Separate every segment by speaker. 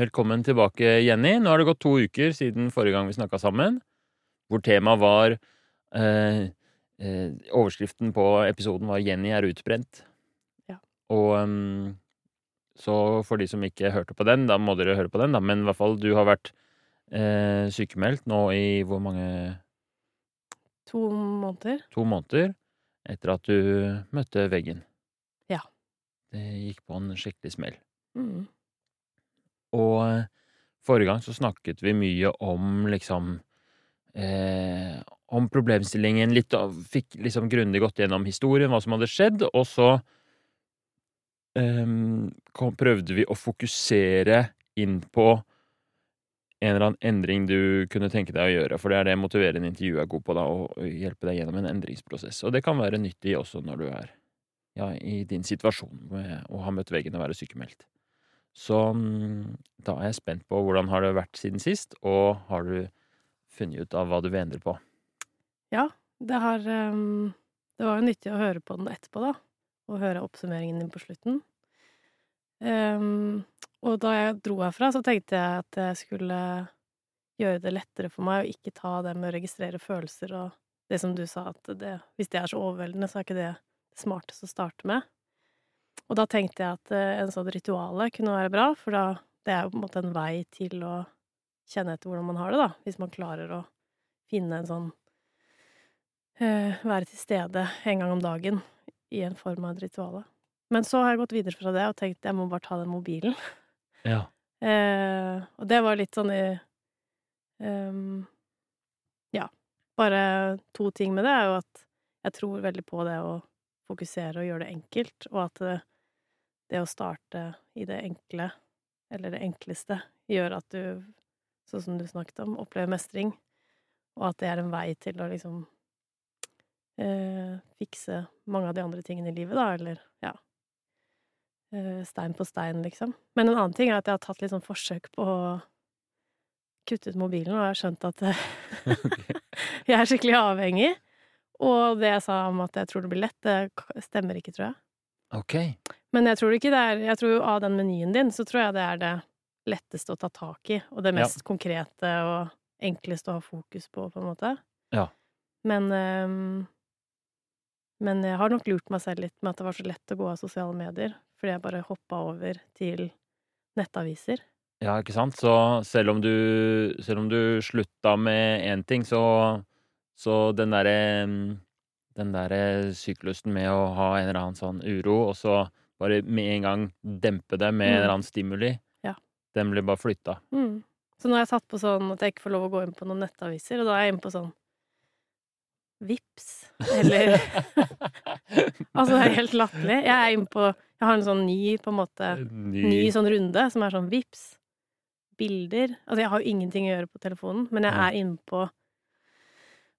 Speaker 1: Velkommen tilbake, Jenny. Nå har det gått to uker siden forrige gang vi snakka sammen, hvor temaet var eh, eh, Overskriften på episoden var 'Jenny er utbrent'.
Speaker 2: Ja.
Speaker 1: Og um, så for de som ikke hørte på den, da må dere høre på den, da. Men i hvert fall, du har vært eh, sykemeldt nå i hvor mange
Speaker 2: To måneder.
Speaker 1: To måneder etter at du møtte veggen.
Speaker 2: Ja.
Speaker 1: Det gikk på en skikkelig smell.
Speaker 2: Mm.
Speaker 1: Og eh, forrige gang så snakket vi mye om liksom eh, Om problemstillingen, litt Fikk liksom grundig gått gjennom historien, hva som hadde skjedd, og så eh, kom, prøvde vi å fokusere inn på en eller annen endring du kunne tenke deg å gjøre, for det er det motiverende intervju er god på, da, å hjelpe deg gjennom en endringsprosess. Og det kan være nyttig også når du er ja, i din situasjon med å ha møtt veggen og være sykemeldt. Så mm, da er jeg spent på hvordan har det vært siden sist, og har du funnet ut av hva du vil endre på?
Speaker 2: Ja, det har um, Det var jo nyttig å høre på den etterpå, da. Og høre oppsummeringen din på slutten. Um, og da jeg dro herfra, så tenkte jeg at jeg skulle gjøre det lettere for meg å ikke ta det med å registrere følelser og det som du sa, at det, hvis det er så overveldende, så er ikke det det smarteste å starte med. Og da tenkte jeg at eh, en sånn rituale kunne være bra, for da det er jo på en måte en vei til å kjenne etter hvordan man har det, da. Hvis man klarer å finne en sånn eh, Være til stede en gang om dagen i en form av et rituale. Men så har jeg gått videre fra det og tenkt jeg må bare ta den mobilen.
Speaker 1: Ja.
Speaker 2: Eh, og det var litt sånn i um, Ja. Bare to ting med det er jo at jeg tror veldig på det å fokusere og gjøre det enkelt, og at det, å starte i det enkle, eller det enkleste, gjør at du, sånn som du snakket om, opplever mestring, og at det er en vei til å liksom eh, fikse mange av de andre tingene i livet, da, eller ja eh, Stein på stein, liksom. Men en annen ting er at jeg har tatt litt sånn forsøk på å kutte ut mobilen, og jeg har skjønt at jeg er skikkelig avhengig. Og det jeg sa om at jeg tror det blir lett, det stemmer ikke, tror jeg.
Speaker 1: Ok.
Speaker 2: Men jeg tror ikke det er Jeg tror jo av den menyen din, så tror jeg det er det letteste å ta tak i, og det
Speaker 1: Ja.
Speaker 2: mest konkrete og enkleste å ha fokus på, på en måte.
Speaker 1: Ja.
Speaker 2: Men um, Men jeg har nok lurt meg selv litt med at det var så lett å gå av sosiale medier, fordi jeg bare hoppa over til nettaviser.
Speaker 1: Ja, ikke sant? Så selv om du, selv om du slutta med én ting, så, så den derre mm, Den derre syklusen med å ha en eller annen sånn uro, og så bare med en gang dempe det med en
Speaker 2: Mm.
Speaker 1: eller annen stimuli,
Speaker 2: Ja.
Speaker 1: den blir bare flytta.
Speaker 2: Mm. Så nå har jeg satt på sånn at jeg ikke får lov å gå inn på noen nettaviser, og da er jeg inne på sånn Vips, eller Altså, det er helt latterlig. Jeg er inne på Jeg har en sånn ny, på en måte
Speaker 1: Ny,
Speaker 2: Ny sånn runde som er sånn Vips. Bilder. Altså, jeg har jo ingenting å gjøre på telefonen, men jeg er inne på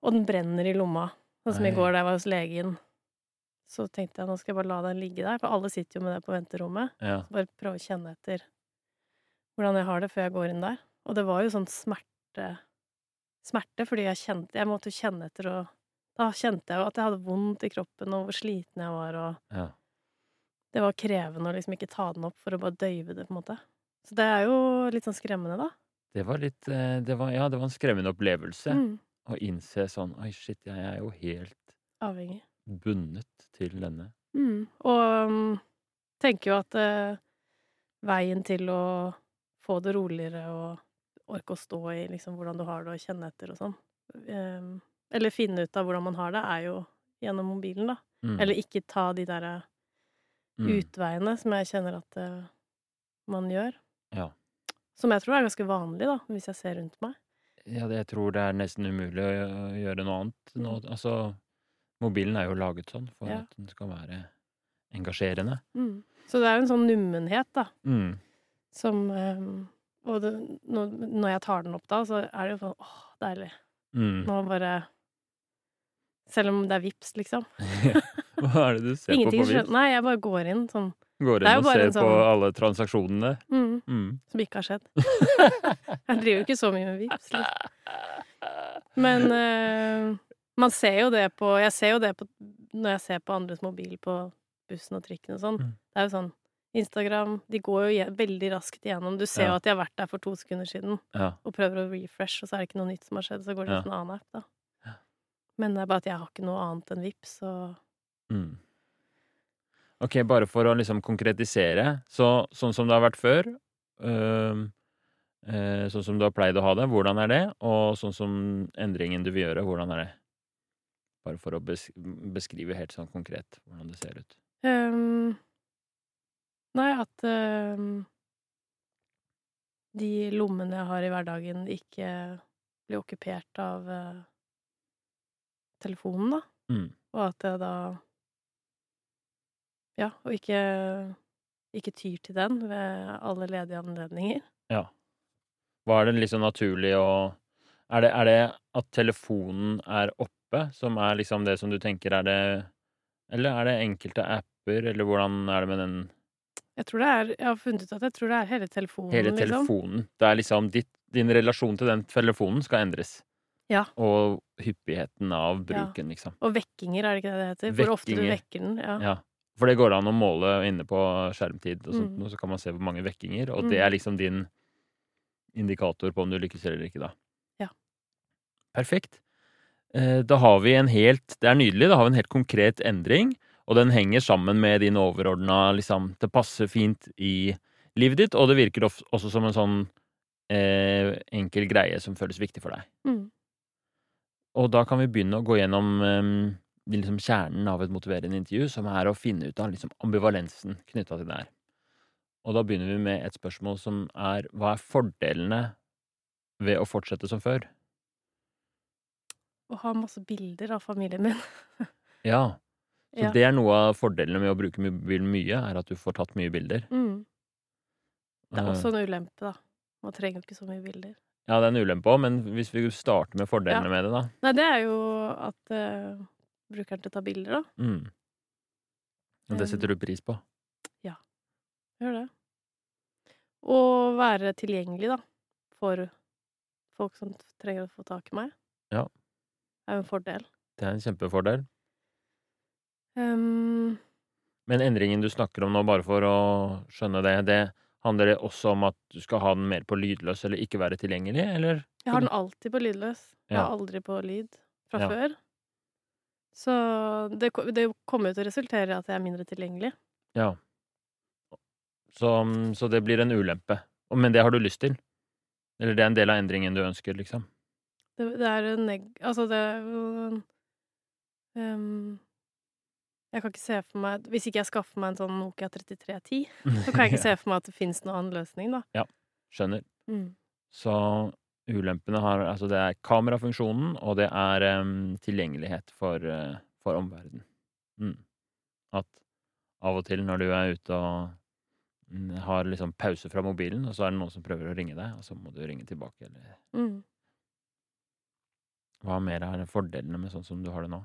Speaker 2: Og den brenner i lomma. Sånn som i går da jeg var hos legen. Så tenkte jeg nå skal jeg bare la den ligge der, for alle sitter jo med det på venterommet.
Speaker 1: ja.
Speaker 2: Bare prøve å kjenne etter hvordan jeg har det før jeg går inn der. Og det var jo sånn smerte Smerte fordi jeg kjente Jeg måtte kjenne etter og Da kjente jeg jo at jeg hadde vondt i kroppen, og hvor sliten jeg var, og
Speaker 1: ja.
Speaker 2: det var krevende å liksom ikke ta den opp for å bare døyve det, på en måte. Så det er jo litt sånn skremmende, da.
Speaker 1: Det var litt eh, det var, Ja, det var en skremmende opplevelse
Speaker 2: Mm.
Speaker 1: å innse sånn Oi, shit, jeg er jo helt
Speaker 2: Avhengig.
Speaker 1: Bundet til denne.
Speaker 2: Mm. Og um, tenker jo at uh, veien til å få det roligere og orke å stå i liksom hvordan du har det, og kjenne etter og sånn, em, eller finne ut av hvordan man har det, er jo gjennom mobilen, da.
Speaker 1: Mm.
Speaker 2: Eller ikke ta de derre
Speaker 1: mm.
Speaker 2: utveiene som jeg kjenner at uh, man gjør.
Speaker 1: Ja.
Speaker 2: Som jeg tror er ganske vanlig, da, hvis jeg ser rundt meg.
Speaker 1: Ja, jeg tror det er nesten umulig å gjøre noe annet nå. Altså, mobilen er jo laget sånn for
Speaker 2: Ja.
Speaker 1: at den skal være engasjerende.
Speaker 2: Mm. Så det er jo en sånn nummenhet, da,
Speaker 1: Mm.
Speaker 2: som Og det, når, jeg tar den opp da, så er det jo sånn åh, deilig.
Speaker 1: Mm.
Speaker 2: Nå bare Selv om det er vips, liksom.
Speaker 1: Hva er det du ser på på vips?
Speaker 2: Nei, jeg bare går inn sånn
Speaker 1: Går inn og ser
Speaker 2: sånn...
Speaker 1: på alle transaksjonene?
Speaker 2: mm,
Speaker 1: Mm.
Speaker 2: som ikke har skjedd. jeg driver jo ikke så mye med vips. Liksom. Men eh, man ser jo det på Jeg ser jo det på når jeg ser på andres mobil på bussen og trikken og sånn.
Speaker 1: Mm.
Speaker 2: Det er jo sånn Instagram, de går jo veldig raskt igjennom. Du ser jo at de har vært der for to sekunder siden
Speaker 1: Ja.
Speaker 2: og prøver å refresh, og så er det ikke noe nytt som har skjedd, så går det
Speaker 1: Ja.
Speaker 2: til en annen app, da.
Speaker 1: Ja.
Speaker 2: Men det er bare at jeg har ikke noe annet enn Vipps, og
Speaker 1: Mm. Ok, bare for å liksom konkretisere. Så sånn som det har vært før, øh, sånn som du har pleid å ha det, hvordan er det? Og sånn som endringen du vil gjøre, hvordan er det? Bare for å beskrive helt sånn konkret hvordan det ser ut.
Speaker 2: Um, Nei, at ehm, de lommene jeg har i hverdagen, ikke blir okkupert av uh, telefonen, da.
Speaker 1: Mm.
Speaker 2: Og at jeg da Ja, og ikke, ikke tyr til den ved alle ledige anledninger.
Speaker 1: Ja. Hva er det liksom naturlig å er det, er det at telefonen er oppe, som er liksom det som du tenker er det Eller er det enkelte apper, eller hvordan er det med den
Speaker 2: Jeg tror det er Jeg har funnet ut at jeg tror det er hele telefonen,
Speaker 1: Hele
Speaker 2: liksom.
Speaker 1: Det er liksom ditt, din relasjon til den telefonen skal endres.
Speaker 2: Ja.
Speaker 1: Og hyppigheten av bruken, liksom.
Speaker 2: Og vekkinger, er det ikke det det heter? Hvor ofte du vekker den. Ja.
Speaker 1: Ja. For det går an å måle inne på skjermtid, og sånt,
Speaker 2: Mm.
Speaker 1: og så kan man se hvor mange vekkinger, og
Speaker 2: Mm.
Speaker 1: det er liksom din indikator på om du lykkes eller ikke, da.
Speaker 2: Ja.
Speaker 1: Perfekt. Eh, Da har vi en helt Det er nydelig. Da har vi en helt konkret endring, og den henger sammen med din overordna liksom Det passer fint i livet ditt, og det virker også som en sånn eh, enkel greie som føles viktig for deg.
Speaker 2: Mm.
Speaker 1: Og da kan vi begynne å gå gjennom eh, liksom kjernen av et motiverende intervju, som er å finne ut av liksom, ambivalensen knytta til det her. Og da begynner vi med et spørsmål som er hva er fordelene ved å fortsette som før?
Speaker 2: Og ha masse bilder av familien min.
Speaker 1: Ja, så
Speaker 2: Ja.
Speaker 1: det er noe av fordelene med å bruke mobilen mye, er at du får tatt mye bilder.
Speaker 2: Mm. Det er
Speaker 1: Eh,
Speaker 2: også en ulempe, da. Man trenger jo ikke så mye bilder.
Speaker 1: Ja, det er en ulempe òg, men hvis vi starter med fordelene
Speaker 2: Ja.
Speaker 1: med det, da.
Speaker 2: Nei, det er jo at uh, brukeren til å ta bilder, da.
Speaker 1: Mm. Og det setter du pris på.
Speaker 2: Ja, Gjør det. Og være tilgjengelig, da, for folk som trenger å få tak i meg.
Speaker 1: Ja.
Speaker 2: Er jo en fordel.
Speaker 1: Det er en kjempefordel.
Speaker 2: Um,
Speaker 1: Men endringen du snakker om nå, bare for å skjønne det, det handler det også om at du skal ha den mer på lydløs eller ikke være tilgjengelig, eller?
Speaker 2: jeg har den alltid på lydløs. Jeg
Speaker 1: Ja.
Speaker 2: har aldri på lyd fra
Speaker 1: Ja.
Speaker 2: før. Så det, det kommer jo til å resultere i at jeg er mindre tilgjengelig.
Speaker 1: Ja. Så, så det blir en ulempe. Men det har du lyst til? Eller det er en del av endringen du ønsker, liksom?
Speaker 2: Det, det er en neg... Altså, det um, Jeg kan ikke se for meg Hvis ikke jeg skaffer meg en sånn Nokia 3310, så kan jeg ikke se for meg at det finnes noen annen løsning, da.
Speaker 1: Ja, Skjønner.
Speaker 2: Mm.
Speaker 1: Så ulempene har Altså, det er kamerafunksjonen, og det er um, tilgjengelighet for, uh, for omverdenen. Mm. At av og til når du er ute og mm, har liksom pause fra mobilen, og så er det noen som prøver å ringe deg, og så må du ringe tilbake, eller
Speaker 2: Mm.
Speaker 1: Hva mer er fordelene med sånn som du har det nå?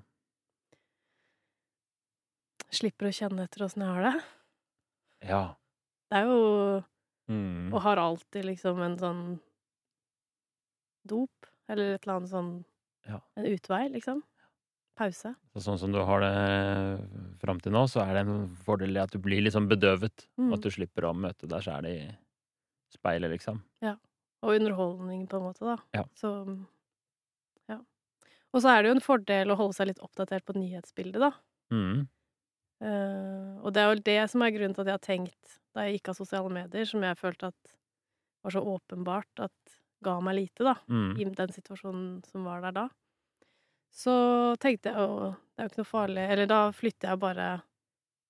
Speaker 2: Slipper å kjenne etter åssen jeg har det.
Speaker 1: Ja.
Speaker 2: Det er jo
Speaker 1: Mm.
Speaker 2: Og har alltid liksom en sånn dop, eller et eller annet sånn
Speaker 1: Ja.
Speaker 2: En utvei, liksom. Pause.
Speaker 1: Så sånn som du har det fram til nå, så er det en fordel i at du blir sånn bedøvet.
Speaker 2: Mm.
Speaker 1: At du slipper å møte deg sjæl i speilet, liksom. Ja.
Speaker 2: Og underholdning, på en måte, da.
Speaker 1: Ja.
Speaker 2: Så ja. Og så er det jo en fordel å holde seg litt oppdatert på nyhetsbildet, da.
Speaker 1: Mm.
Speaker 2: Uh, og det er vel det som er grunnen til at jeg har tenkt, da jeg gikk av sosiale medier, som jeg følte at var så åpenbart at ga meg lite, da,
Speaker 1: Mm.
Speaker 2: i den situasjonen som var der da. Så tenkte jeg jo Det er jo ikke noe farlig Eller da flytter jeg bare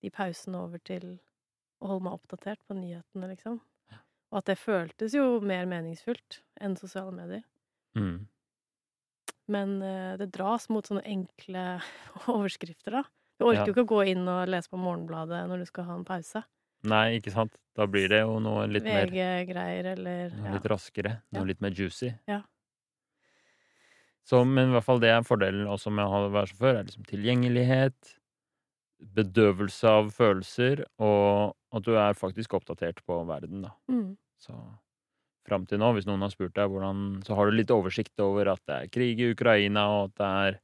Speaker 2: de pausene over til å holde meg oppdatert på nyhetene, liksom. Og at det føltes jo mer meningsfullt enn sosiale medier.
Speaker 1: Mm.
Speaker 2: Men eh, det dras mot sånne enkle overskrifter, da. Du orker
Speaker 1: Ja.
Speaker 2: jo ikke å gå inn og lese på Morgenbladet når du skal ha en pause.
Speaker 1: Nei, ikke sant? Da blir det jo noe litt mer
Speaker 2: VG-greier eller
Speaker 1: noe
Speaker 2: ja.
Speaker 1: litt raskere. Noe
Speaker 2: Ja.
Speaker 1: litt mer juicy.
Speaker 2: Ja.
Speaker 1: Så, men i hvert fall det er fordelen også med å være som før, er liksom tilgjengelighet, bedøvelse av følelser, og at du er faktisk oppdatert på verden, da.
Speaker 2: Mm.
Speaker 1: Så fram til nå, hvis noen har spurt deg hvordan Så har du litt oversikt over at det er krig i Ukraina, og at det er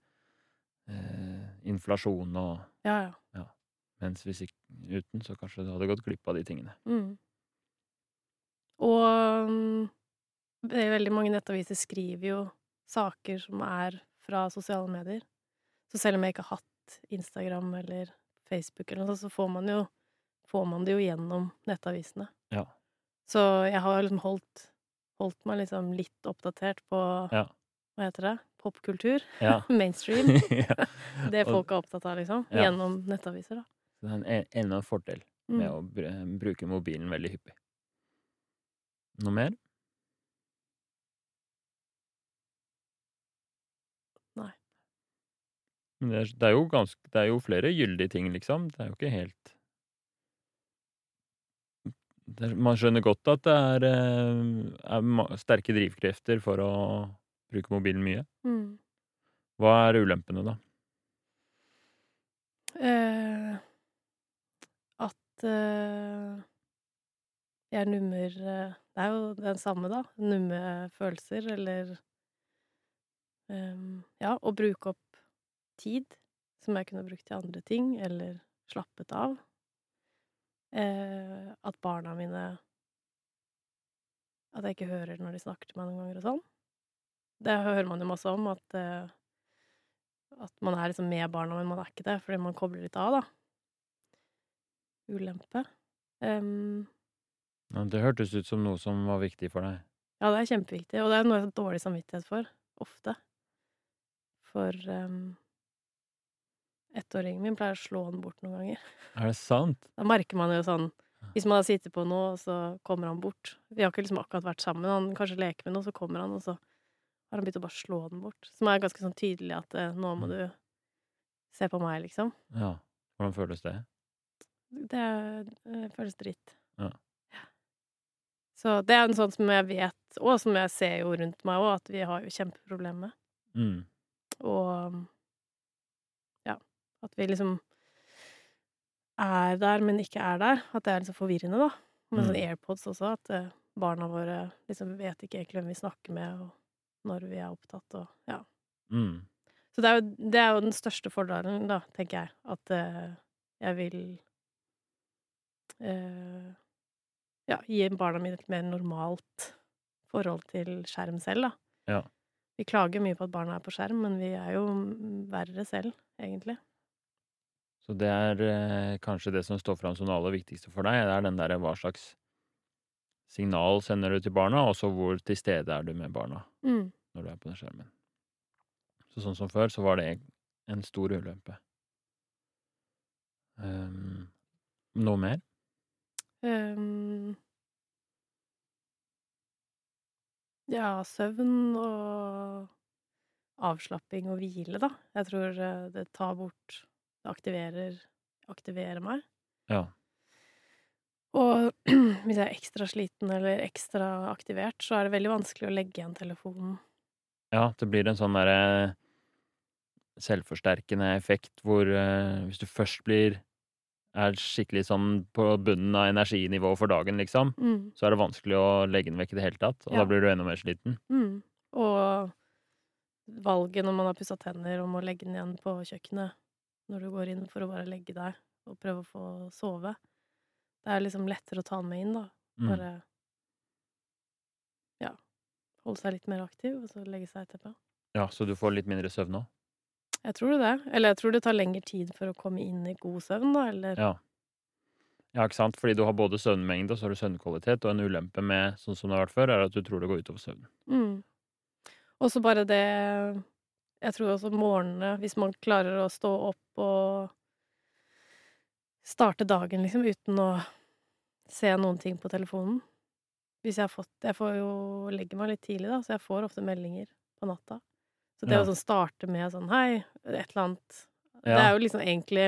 Speaker 1: eh, inflasjon og
Speaker 2: ja, ja.
Speaker 1: Mens hvis ikke uten, så kanskje du hadde gått glipp av de tingene.
Speaker 2: Mm. Og mm, det er veldig mange nettaviser skriver jo saker som er fra sosiale medier. Så selv om jeg ikke har hatt Instagram eller Facebook eller noe sånt, så får man jo får man det jo gjennom nettavisene.
Speaker 1: Ja.
Speaker 2: Så jeg har liksom holdt, holdt meg liksom litt oppdatert på
Speaker 1: Ja.
Speaker 2: Hva heter det? Popkultur.
Speaker 1: Ja.
Speaker 2: Mainstream.
Speaker 1: ja.
Speaker 2: Det folk er opptatt av, liksom. Gjennom nettaviser, da.
Speaker 1: Så det er en, enda en fordel med
Speaker 2: Mm.
Speaker 1: å br bruke mobilen veldig hyppig. Noe mer?
Speaker 2: Nei.
Speaker 1: Men det er, det er jo ganske Det er jo flere gyldige ting, liksom. Det er jo ikke helt Man skjønner godt at det er, eh, er sterke drivkrefter for å bruke mobilen mye.
Speaker 2: Mm.
Speaker 1: Hva er ulempene, da?
Speaker 2: Eh, at eh, jeg nummer eh, Det er jo den samme, da. Numme følelser, eller eh, Ja, å bruke opp tid som jeg kunne brukt til andre ting, eller slappet av. Eh, at barna mine At jeg ikke hører når de snakker til meg noen ganger og sånn. Det hører man jo masse om, at eh, at man er liksom med barna, men man er ikke det, fordi man kobler litt av, da. Ulempe. Um,
Speaker 1: Ja, det hørtes ut som noe som var viktig for deg.
Speaker 2: ja, det er kjempeviktig, og det er noe jeg har dårlig samvittighet for. Ofte. For um, ettåringen min pleier å slå den bort noen ganger.
Speaker 1: Er det sant?
Speaker 2: Da merker man jo sånn Hvis man har sittet på noe, og så kommer han bort Vi har ikke liksom akkurat vært sammen, han kanskje leker med noe, så kommer han, og så har han begynt å bare slå den bort. Som er ganske sånn tydelig at eh, nå må du se på meg, liksom.
Speaker 1: Ja. Hvordan føles det?
Speaker 2: Det er- eh, føles dritt.
Speaker 1: Ja.
Speaker 2: Så det er en sånn som jeg vet, og som jeg ser jo rundt meg òg, at vi har jo kjempeproblemer med.
Speaker 1: Mm.
Speaker 2: Og ja, at vi liksom er der, men ikke er der. At det er liksom forvirrende, da. Med sånn. AirPods også, at eh, barna våre liksom vet ikke egentlig hvem vi snakker med, og når vi er opptatt, og ja.
Speaker 1: Mm.
Speaker 2: Så det er jo, det er jo den største fordelen, da, tenker jeg. At uh, jeg vil uh, ja, gi barna mine et mer normalt forhold til skjerm selv, da.
Speaker 1: Ja.
Speaker 2: Vi klager mye på at barna er på skjerm, men vi er jo verre selv, egentlig.
Speaker 1: Så det er eh, kanskje det som står fram som det aller viktigste for deg, det er den derre hva slags signal sender du til barna, og så hvor til stede er du med barna
Speaker 2: Mm.
Speaker 1: når du er på den skjermen. Så sånn som før, så var det en stor ulempe. Um, noe mer?
Speaker 2: Um, ja, søvn og avslapping og hvile, da. Jeg tror eh, det tar bort aktiverer, aktiverer meg.
Speaker 1: Ja.
Speaker 2: Og hvis jeg er ekstra sliten eller ekstra aktivert, så er det veldig vanskelig å legge igjen telefonen.
Speaker 1: Ja, det blir en sånn derre selvforsterkende effekt hvor uh, hvis du først blir er skikkelig sånn på bunnen av energinivå for dagen, liksom,
Speaker 2: Mm.
Speaker 1: så er det vanskelig å legge den vekk i det hele tatt, og
Speaker 2: Ja.
Speaker 1: da blir du enda mer sliten.
Speaker 2: Mm. Og valget når man har pussa tenner om å legge den igjen på kjøkkenet når du går inn for å bare legge deg og prøve å få sove, det er liksom lettere å ta den med inn, da.
Speaker 1: Mm.
Speaker 2: Bare ja, holde seg litt mer aktiv, og så legge seg etterpå.
Speaker 1: Ja, så du får litt mindre søvn òg?
Speaker 2: Jeg tror det. Eller jeg tror det tar lengre tid for å komme inn i god søvn, da, eller
Speaker 1: Ja. Ja, ikke sant? Fordi du har både søvnmengde og så har du søvnkvalitet, og en ulempe med sånn som det har vært før, er at du tror det går utover søvnen.
Speaker 2: Mm. Og så bare det Jeg tror også morgenene, hvis man klarer å stå opp og starte dagen, liksom, uten å se noen ting på telefonen Hvis jeg har fått Jeg får jo legge meg litt tidlig, da, så jeg får ofte meldinger på natta. Så det
Speaker 1: Ja.
Speaker 2: å sånn starte med sånn Hei, et eller annet Det er jo liksom egentlig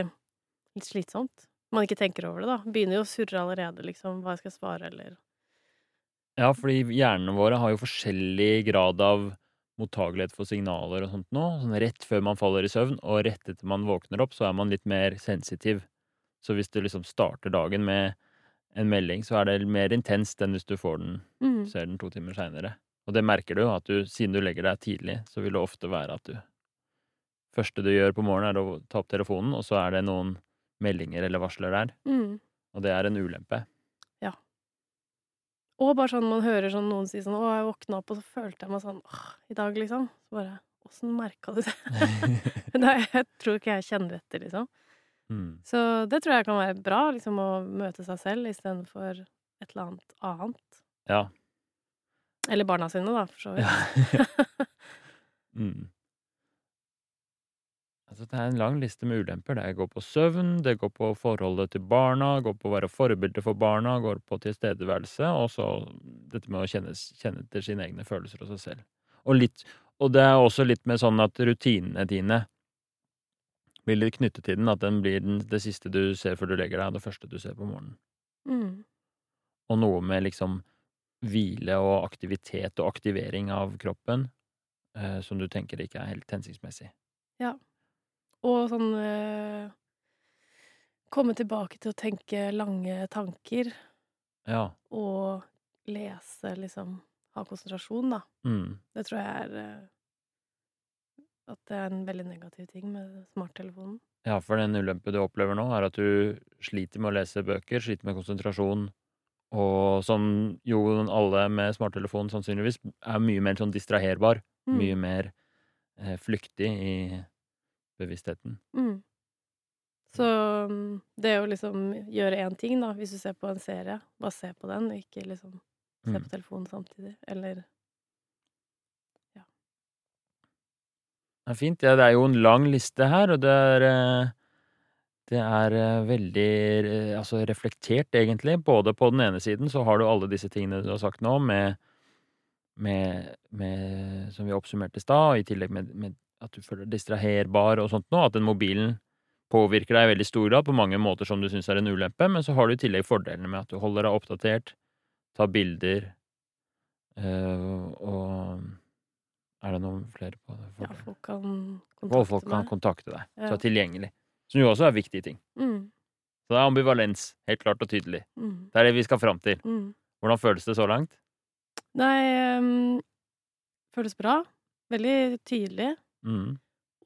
Speaker 2: litt slitsomt. Man ikke tenker over det, da. Begynner jo å surre allerede, liksom. Hva jeg skal svare, eller
Speaker 1: Ja, fordi hjernene våre har jo forskjellig grad av mottagelighet for signaler og sånt nå. Sånn rett før man faller i søvn, og rett etter man våkner opp, så er man litt mer sensitiv. Så hvis du liksom starter dagen med en melding, så er det mer intenst enn hvis du får den,
Speaker 2: mm.
Speaker 1: ser den to timer seinere. Og det merker du at du, siden du legger deg tidlig, så vil det ofte være at du første du gjør på morgenen, er å ta opp telefonen, og så er det noen meldinger eller varsler der.
Speaker 2: Mm.
Speaker 1: Og det er en ulempe.
Speaker 2: Og bare sånn man hører sånn noen si sånn 'Å, jeg våkna opp, og så følte jeg meg sånn åh, i dag', liksom. Så bare Åssen merka du det? Nei, jeg tror ikke jeg kjenner etter, liksom.
Speaker 1: mm.
Speaker 2: Så det tror jeg kan være bra, liksom, å møte seg selv istedenfor et eller annet annet.
Speaker 1: Ja.
Speaker 2: Eller barna sine, da, for så vidt.
Speaker 1: ja. mm. Altså, det er en lang liste med ulemper. Det går på søvn, det går på forholdet til barna, går på å være forbilde for barna, går på tilstedeværelse, og så dette med å kjenne, kjenne til sine egne følelser og seg selv. Og, litt, og det er også litt med sånn at rutinene dine blir litt knyttet til den, at den blir den, det siste du ser før du legger deg, og det første du ser på morgenen.
Speaker 2: Mm.
Speaker 1: Og noe med liksom hvile og aktivitet og aktivering av kroppen eh, som du tenker ikke er helt hensiktsmessig.
Speaker 2: Og sånn eh, Komme tilbake til å tenke lange tanker
Speaker 1: Ja.
Speaker 2: og lese, liksom Ha konsentrasjon, da.
Speaker 1: Mm.
Speaker 2: Det tror jeg er eh, At det er en veldig negativ ting med smarttelefonen.
Speaker 1: Ja, for den ulempe du opplever nå, er at du sliter med å lese bøker, sliter med konsentrasjon, og som jo alle med smarttelefon sannsynligvis er mye mer sånn distraherbar,
Speaker 2: Mm.
Speaker 1: mye mer eh, flyktig i bevisstheten.
Speaker 2: Mm. Så mm, det å liksom gjøre én ting, da, hvis du ser på en serie, bare se på den, og ikke liksom se
Speaker 1: Mm.
Speaker 2: på telefonen samtidig. Eller Ja.
Speaker 1: Det er fint. Ja, det er jo en lang liste her, og det er eh, Det er eh, veldig eh, altså reflektert, egentlig. Både på den ene siden så har du alle disse tingene du har sagt nå, med, med, med Som vi oppsummerte i stad, i tillegg med, med at du føler deg distraherbar og sånt nå. At den mobilen påvirker deg i veldig stor grad på mange måter som du syns er en ulempe, men så har du i tillegg fordelene med at du holder deg oppdatert, tar bilder, øh, og Er det noen flere på det?
Speaker 2: ja, folk kan kontakte,
Speaker 1: Og
Speaker 2: kontakte
Speaker 1: folk kan kontakte deg. Så
Speaker 2: Ja.
Speaker 1: er tilgjengelig. Som jo også er viktige ting.
Speaker 2: Mm,
Speaker 1: Så det er ambivalens, helt klart og tydelig.
Speaker 2: mm,
Speaker 1: Det er det vi skal fram til.
Speaker 2: mm.
Speaker 1: Hvordan føles det så langt?
Speaker 2: Nei um, Føles bra. Veldig tydelig.
Speaker 1: Mm.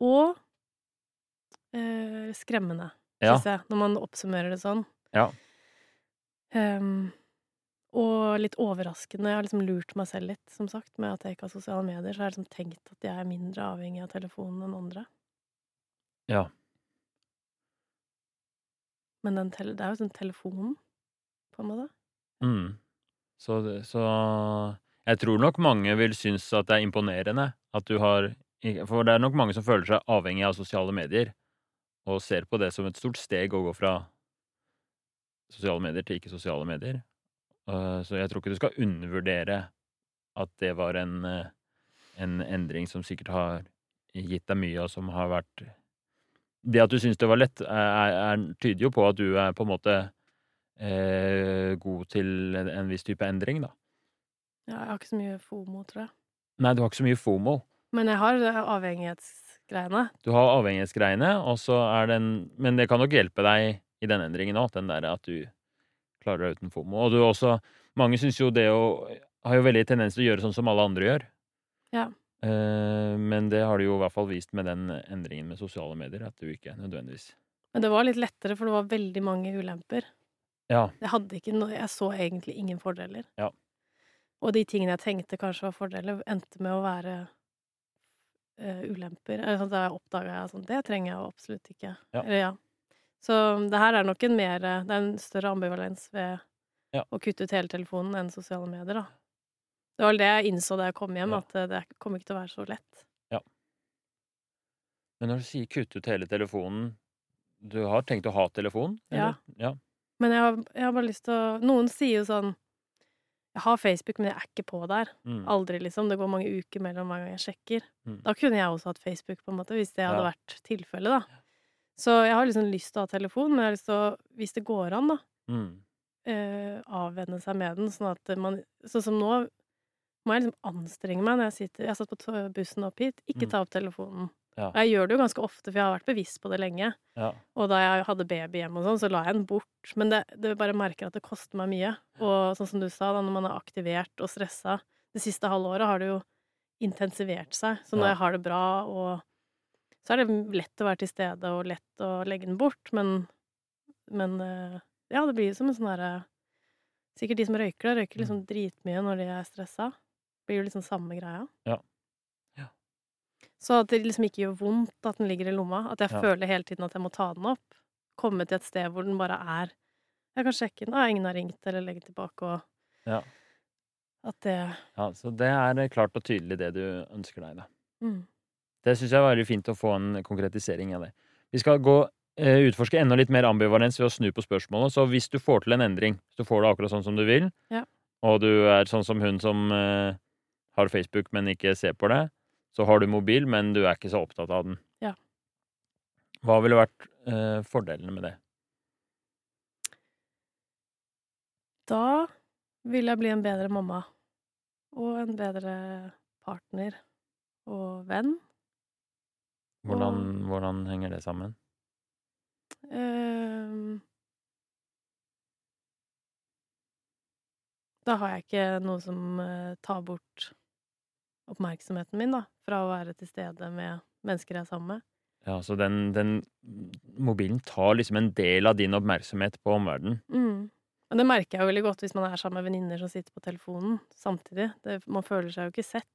Speaker 2: Og eh, skremmende,
Speaker 1: Ja.
Speaker 2: syns jeg, når man oppsummerer det sånn.
Speaker 1: Ja.
Speaker 2: Um, og litt overraskende. Jeg har liksom lurt meg selv litt, som sagt, med at jeg ikke har sosiale medier. Så har jeg liksom tenkt at jeg er mindre avhengig av telefonen enn andre.
Speaker 1: Ja.
Speaker 2: Men det er jo sånn telefonen, på en måte.
Speaker 1: Mm. Så, så jeg tror nok mange vil synes at det er imponerende at du har For det er nok mange som føler seg avhengig av sosiale medier, og ser på det som et stort steg å gå fra sosiale medier til ikke-sosiale medier. Uh, Så jeg tror ikke du skal undervurdere at det var en, eh, en endring som sikkert har gitt deg mye, og som har vært Det at du syns det var lett, er, er, tyder jo på at du er på en måte eh, god til en, en viss type endring, da.
Speaker 2: Ja, jeg har ikke så mye FOMO, tror jeg.
Speaker 1: Nei, du har ikke så mye FOMO.
Speaker 2: Men jeg har avhengighetsgreiene.
Speaker 1: Du har avhengighetsgreiene, og så er den Men det kan nok hjelpe deg i den endringen òg, den derre at du klarer deg uten FOMO. Og du også Mange syns jo det å Har jo veldig tendens til å gjøre sånn som alle andre gjør.
Speaker 2: Ja.
Speaker 1: Eh, men det har du jo i hvert fall vist med den endringen med sosiale medier, at du ikke nødvendigvis
Speaker 2: Men det var litt lettere, for det var veldig mange ulemper.
Speaker 1: Ja.
Speaker 2: Jeg hadde ikke noe Jeg så egentlig ingen fordeler.
Speaker 1: Ja.
Speaker 2: Og de tingene jeg tenkte kanskje var fordeler, endte med å være eh, ulemper. Eller sånn, da oppdaga jeg sånn Det trenger jeg absolutt ikke.
Speaker 1: Ja.
Speaker 2: Eller, ja. Så det her er nok en mer Det er en større ambivalens ved
Speaker 1: Ja.
Speaker 2: å kutte ut hele telefonen enn sosiale medier, da. Det var vel det jeg innså da jeg kom hjem,
Speaker 1: Ja.
Speaker 2: at eh, det kommer ikke til å være så lett.
Speaker 1: Men når du sier kutte ut hele telefonen Du har tenkt å ha telefon?
Speaker 2: Ja.
Speaker 1: eller? ja.
Speaker 2: Men jeg har, jeg har bare lyst til å Noen sier jo sånn Jeg har Facebook, men jeg er ikke på der.
Speaker 1: Mm.
Speaker 2: Aldri, liksom. Det går mange uker mellom hver gang jeg sjekker.
Speaker 1: Mm.
Speaker 2: Da kunne jeg også hatt Facebook, på en måte, hvis det hadde
Speaker 1: Ja.
Speaker 2: vært tilfellet, da. Så jeg har liksom lyst til å ha telefon, men jeg har lyst til å, hvis det går an, da,
Speaker 1: Mm.
Speaker 2: øh, avvenne seg med den, sånn at man Sånn som nå må jeg liksom anstrenge meg når jeg sitter Jeg satt på bussen opp hit, ikke
Speaker 1: Mm.
Speaker 2: ta opp telefonen.
Speaker 1: Ja.
Speaker 2: Jeg gjør det jo ganske ofte, for jeg har vært bevisst på det lenge.
Speaker 1: Ja.
Speaker 2: Og da jeg hadde baby hjemme og sånn, så la jeg den bort. Men det, det bare merker at det koster meg mye. Og sånn som du sa, da, når man er aktivert og stressa Det siste halvåret har det jo intensivert seg. Så når
Speaker 1: Ja.
Speaker 2: jeg har det bra og Så er det lett å være til stede og lett å legge den bort, men Men eh, ja, det blir som en sånn derre Sikkert de som røyker, da, røyker liksom dritmye når de er stressa. Blir jo liksom samme greia.
Speaker 1: Ja.
Speaker 2: Så at det liksom ikke gjør vondt at den ligger i lomma. At jeg
Speaker 1: Ja.
Speaker 2: føler hele tiden at jeg må ta den opp. Komme til et sted hvor den bare er Jeg kan sjekke den, og ingen har ringt, eller legge tilbake, og
Speaker 1: Ja.
Speaker 2: at det
Speaker 1: ja. Så det er eh, klart og tydelig det du ønsker deg, da.
Speaker 2: mm.
Speaker 1: Det syns jeg var veldig fint å få en konkretisering av det. Vi skal gå eh, utforske enda litt mer ambivalens ved å snu på spørsmålet. Så hvis du får til en endring, hvis du får det akkurat sånn som du vil,
Speaker 2: Ja.
Speaker 1: og du er sånn som hun som eh, har Facebook, men ikke ser på det, så har du mobil, men du er ikke så opptatt av den.
Speaker 2: Ja.
Speaker 1: Hva ville vært eh, fordelene med det?
Speaker 2: Da vil jeg bli en bedre mamma. Og en bedre partner. Og venn.
Speaker 1: Hvordan, hvordan henger det sammen?
Speaker 2: Eh, da har jeg ikke noe som eh, tar bort oppmerksomheten min, da, fra å være til stede med mennesker jeg er sammen med.
Speaker 1: Ja, så den, den mobilen tar liksom en del av din oppmerksomhet på omverdenen.
Speaker 2: Mm. Det merker jeg jo veldig godt hvis man er sammen med venninner som sitter på telefonen samtidig. Det, man føler seg jo ikke sett.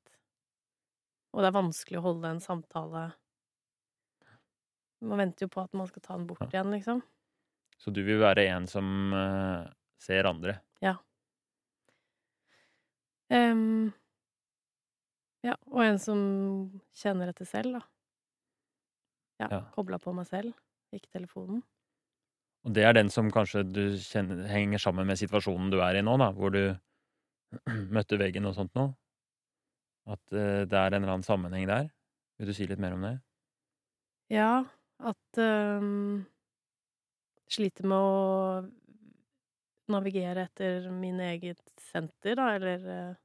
Speaker 2: Og det er vanskelig å holde en samtale Man venter jo på at man skal ta den bort igjen, liksom.
Speaker 1: Så du vil være en som uh, ser andre.
Speaker 2: Ehm, ja, og en som kjenner etter selv, da. Ja,
Speaker 1: Ja.
Speaker 2: Kobla på meg selv, ikke telefonen.
Speaker 1: Og det er den som kanskje du kjenner, henger sammen med situasjonen du er i nå, da, hvor du møtte veggen og sånt nå. At uh, det er en eller annen sammenheng der. Vil du si litt mer om det?
Speaker 2: Ja, at ehm, Sliter med å navigere etter min eget senter, da, eller uh,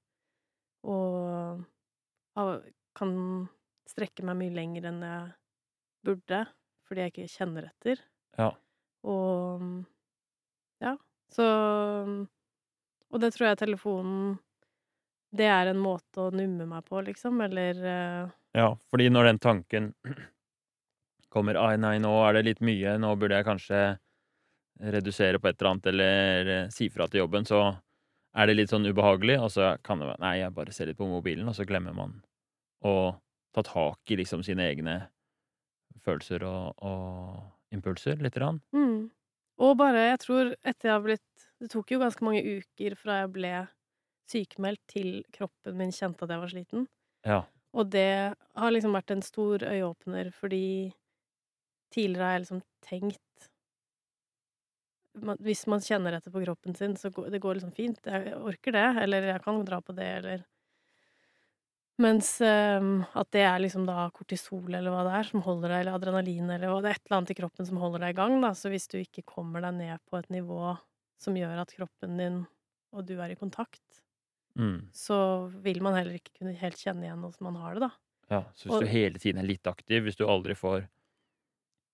Speaker 2: Og kan strekke meg mye lenger enn jeg burde, fordi jeg ikke kjenner etter.
Speaker 1: Ja.
Speaker 2: Og ja, så Og det tror jeg telefonen Det er en måte å numme meg på, liksom, eller eh,
Speaker 1: Ja, fordi når den tanken kommer Ai, nei, nå er det litt mye, nå burde jeg kanskje redusere på et eller annet, eller eh, si fra til jobben, så er det litt sånn ubehagelig, og så kan det være Nei, jeg bare ser litt på mobilen, og så glemmer man å ta tak i liksom sine egne følelser og, og impulser, lite grann.
Speaker 2: Mm. Og bare, jeg tror etter jeg har blitt Det tok jo ganske mange uker fra jeg ble sykemeldt til kroppen min kjente at jeg var sliten.
Speaker 1: Ja.
Speaker 2: Og det har liksom vært en stor øyeåpner, fordi tidligere har jeg liksom tenkt Hvis man kjenner etter på kroppen sin, så går det går liksom fint. Jeg orker det, eller jeg kan dra på det, eller Mens um, at det er liksom da kortisol eller hva det er, som holder deg, eller adrenalin eller hva det er et eller annet i kroppen som holder deg i gang, da. Så hvis du ikke kommer deg ned på et nivå som gjør at kroppen din og du er i kontakt,
Speaker 1: Mm.
Speaker 2: så vil man heller ikke kunne helt kjenne igjen hvordan man har det, da.
Speaker 1: Ja, så hvis
Speaker 2: Og-
Speaker 1: du hele tiden er litt aktiv, hvis du aldri får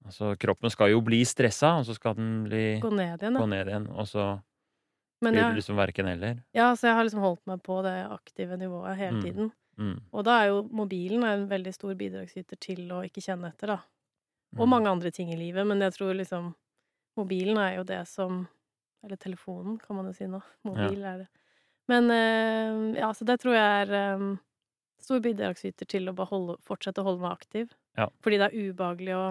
Speaker 1: Altså, kroppen skal jo bli stressa, og så skal den bli
Speaker 2: Gå ned igjen,
Speaker 1: gå ned igjen, og så
Speaker 2: Men
Speaker 1: blir det liksom verken eller.
Speaker 2: ja, så jeg har liksom holdt meg på det aktive nivået hele
Speaker 1: Mm.
Speaker 2: tiden.
Speaker 1: Mm.
Speaker 2: Og da er jo mobilen en veldig stor bidragsyter til å ikke kjenne etter, da. Og
Speaker 1: Mm.
Speaker 2: mange andre ting i livet, men jeg tror liksom Mobilen er jo det som Eller telefonen, kan man jo si nå. Mobil er det. Men eh, ja, så det tror jeg er eh, stor bidragsyter til å holde, fortsette å holde meg aktiv.
Speaker 1: Ja.
Speaker 2: Fordi det er ubehagelig å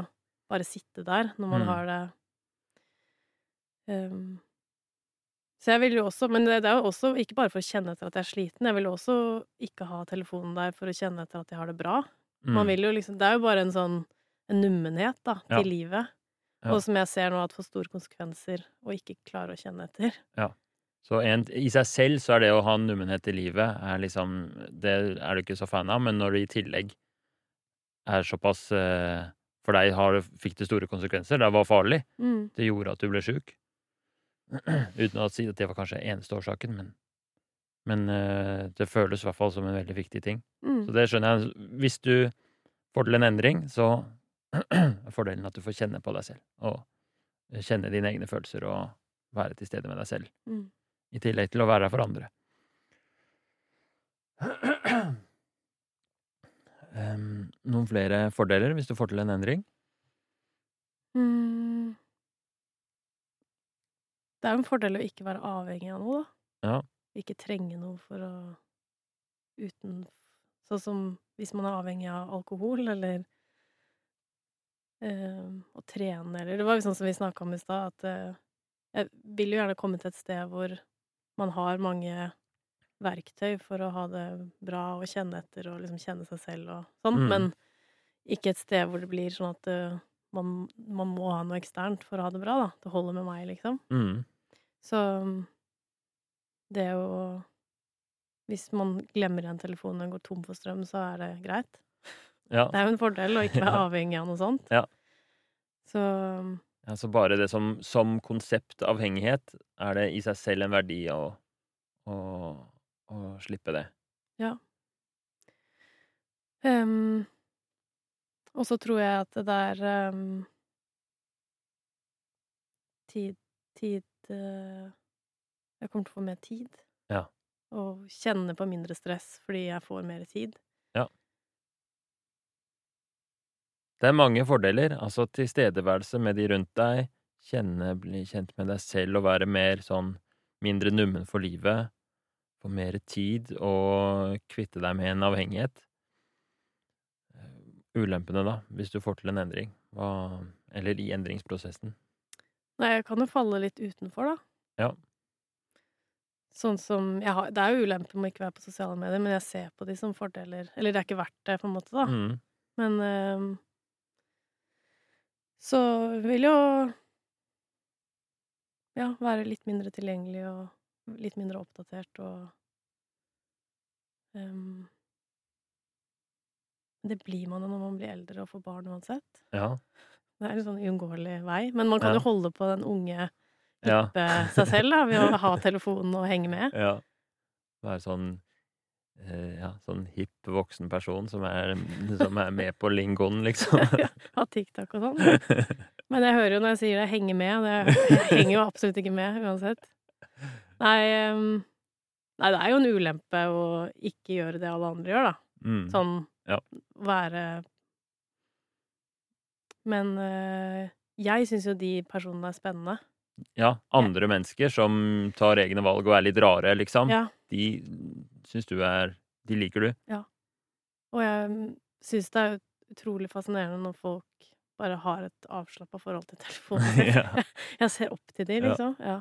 Speaker 2: bare sitte der når man
Speaker 1: Mm.
Speaker 2: har det ehm, Så jeg vil jo også Men det er jo også ikke bare for å kjenne etter at jeg er sliten, jeg vil også ikke ha telefonen der for å kjenne etter at jeg har det bra. Man
Speaker 1: Mm.
Speaker 2: vil jo liksom Det er jo bare en sånn en nummenhet, da,
Speaker 1: Ja.
Speaker 2: til livet.
Speaker 1: Ja.
Speaker 2: Og som jeg ser nå at får store konsekvenser å ikke klare å kjenne etter. Ja.
Speaker 1: Så en, i seg selv så er det å ha en nummenhet i livet er liksom Det er du ikke så fan av, men når det i tillegg er såpass eh, For deg har, fikk det store konsekvenser, det var farlig,
Speaker 2: Mm.
Speaker 1: det gjorde at du ble sjuk. Uten å si at det var kanskje eneste årsaken, men Men uh, det føles i hvert fall som en veldig viktig ting.
Speaker 2: Mm.
Speaker 1: Så det skjønner jeg. Hvis du får til en endring, så er fordelen at du får kjenne på deg selv. Og kjenne dine egne følelser og være til stede med deg selv.
Speaker 2: Mm.
Speaker 1: I tillegg til å være her for andre. Um, noen flere fordeler hvis du får til en endring?
Speaker 2: Det er jo en fordel å ikke være avhengig av noe, da.
Speaker 1: Ja.
Speaker 2: Ikke trenge noe for å uten Sånn som hvis man er avhengig av alkohol, eller øh, å trene, eller Det var jo sånn som vi snakka om i stad, at øh, jeg vil jo gjerne komme til et sted hvor man har mange verktøy for å ha det bra og kjenne etter og liksom kjenne seg selv og sånn,
Speaker 1: Mm.
Speaker 2: men ikke et sted hvor det blir sånn at eh, man, man må ha noe eksternt for å ha det bra, da. Det holder med meg, liksom.
Speaker 1: Mm.
Speaker 2: Så det å Hvis man glemmer en telefon og går tom for strøm, så er det greit.
Speaker 1: Ja.
Speaker 2: Det er jo en fordel å ikke være
Speaker 1: Ja.
Speaker 2: avhengig av noe sånt.
Speaker 1: Ja.
Speaker 2: Så
Speaker 1: ja. Så bare det som, som konsept avhengighet, er det i seg selv en verdi å, å, å slippe det.
Speaker 2: ehm, Og så tror jeg at det der um, Tid Tid eh, Jeg kommer til å få mer tid.
Speaker 1: Ja.
Speaker 2: Og kjenne på mindre stress fordi jeg får mer tid.
Speaker 1: Det er mange fordeler. Altså tilstedeværelse med de rundt deg, kjenne, bli kjent med deg selv og være mer sånn mindre nummen for livet, få mer tid og kvitte deg med en avhengighet. Eh, Ulempene, da, hvis du får til en endring, eller i endringsprosessen.
Speaker 2: Nei, jeg kan jo falle litt utenfor, da.
Speaker 1: Ja.
Speaker 2: Sånn som har, Det er jo ulemper med å ikke være på sosiale medier, men jeg ser på de som fordeler. Eller det er ikke verdt det, på en måte, da.
Speaker 1: Mm.
Speaker 2: Men øh, så vil jo Ja, være litt mindre tilgjengelig og litt mindre oppdatert og um, Det blir man jo når man blir eldre og får barn uansett.
Speaker 1: Ja.
Speaker 2: Det er en sånn uunngåelig vei. Men man kan
Speaker 1: Ja.
Speaker 2: jo holde på den unge,
Speaker 1: Ja.
Speaker 2: seg selv da, ved å ha telefonen og henge med.
Speaker 1: ja. Være sånn eh, ja, sånn hipp voksen person som er, som er med på lingoen, liksom.
Speaker 2: Ha TikTok og sånn. Men jeg hører jo når jeg sier det, henge med. Det, jeg henger jo absolutt ikke med uansett. Nei, nei, det er jo en ulempe å ikke gjøre det alle andre gjør, da.
Speaker 1: Mm.
Speaker 2: Sånn
Speaker 1: Ja.
Speaker 2: være Men øh, jeg syns jo de personene er spennende.
Speaker 1: Ja, andre mennesker som tar egne valg og er litt rare, liksom.
Speaker 2: Ja.
Speaker 1: De syns du er De liker du.
Speaker 2: Og jeg syns det er utrolig fascinerende når folk bare har et avslappa forhold til telefonen.
Speaker 1: Ja.
Speaker 2: Jeg ser opp til de, liksom. Ja.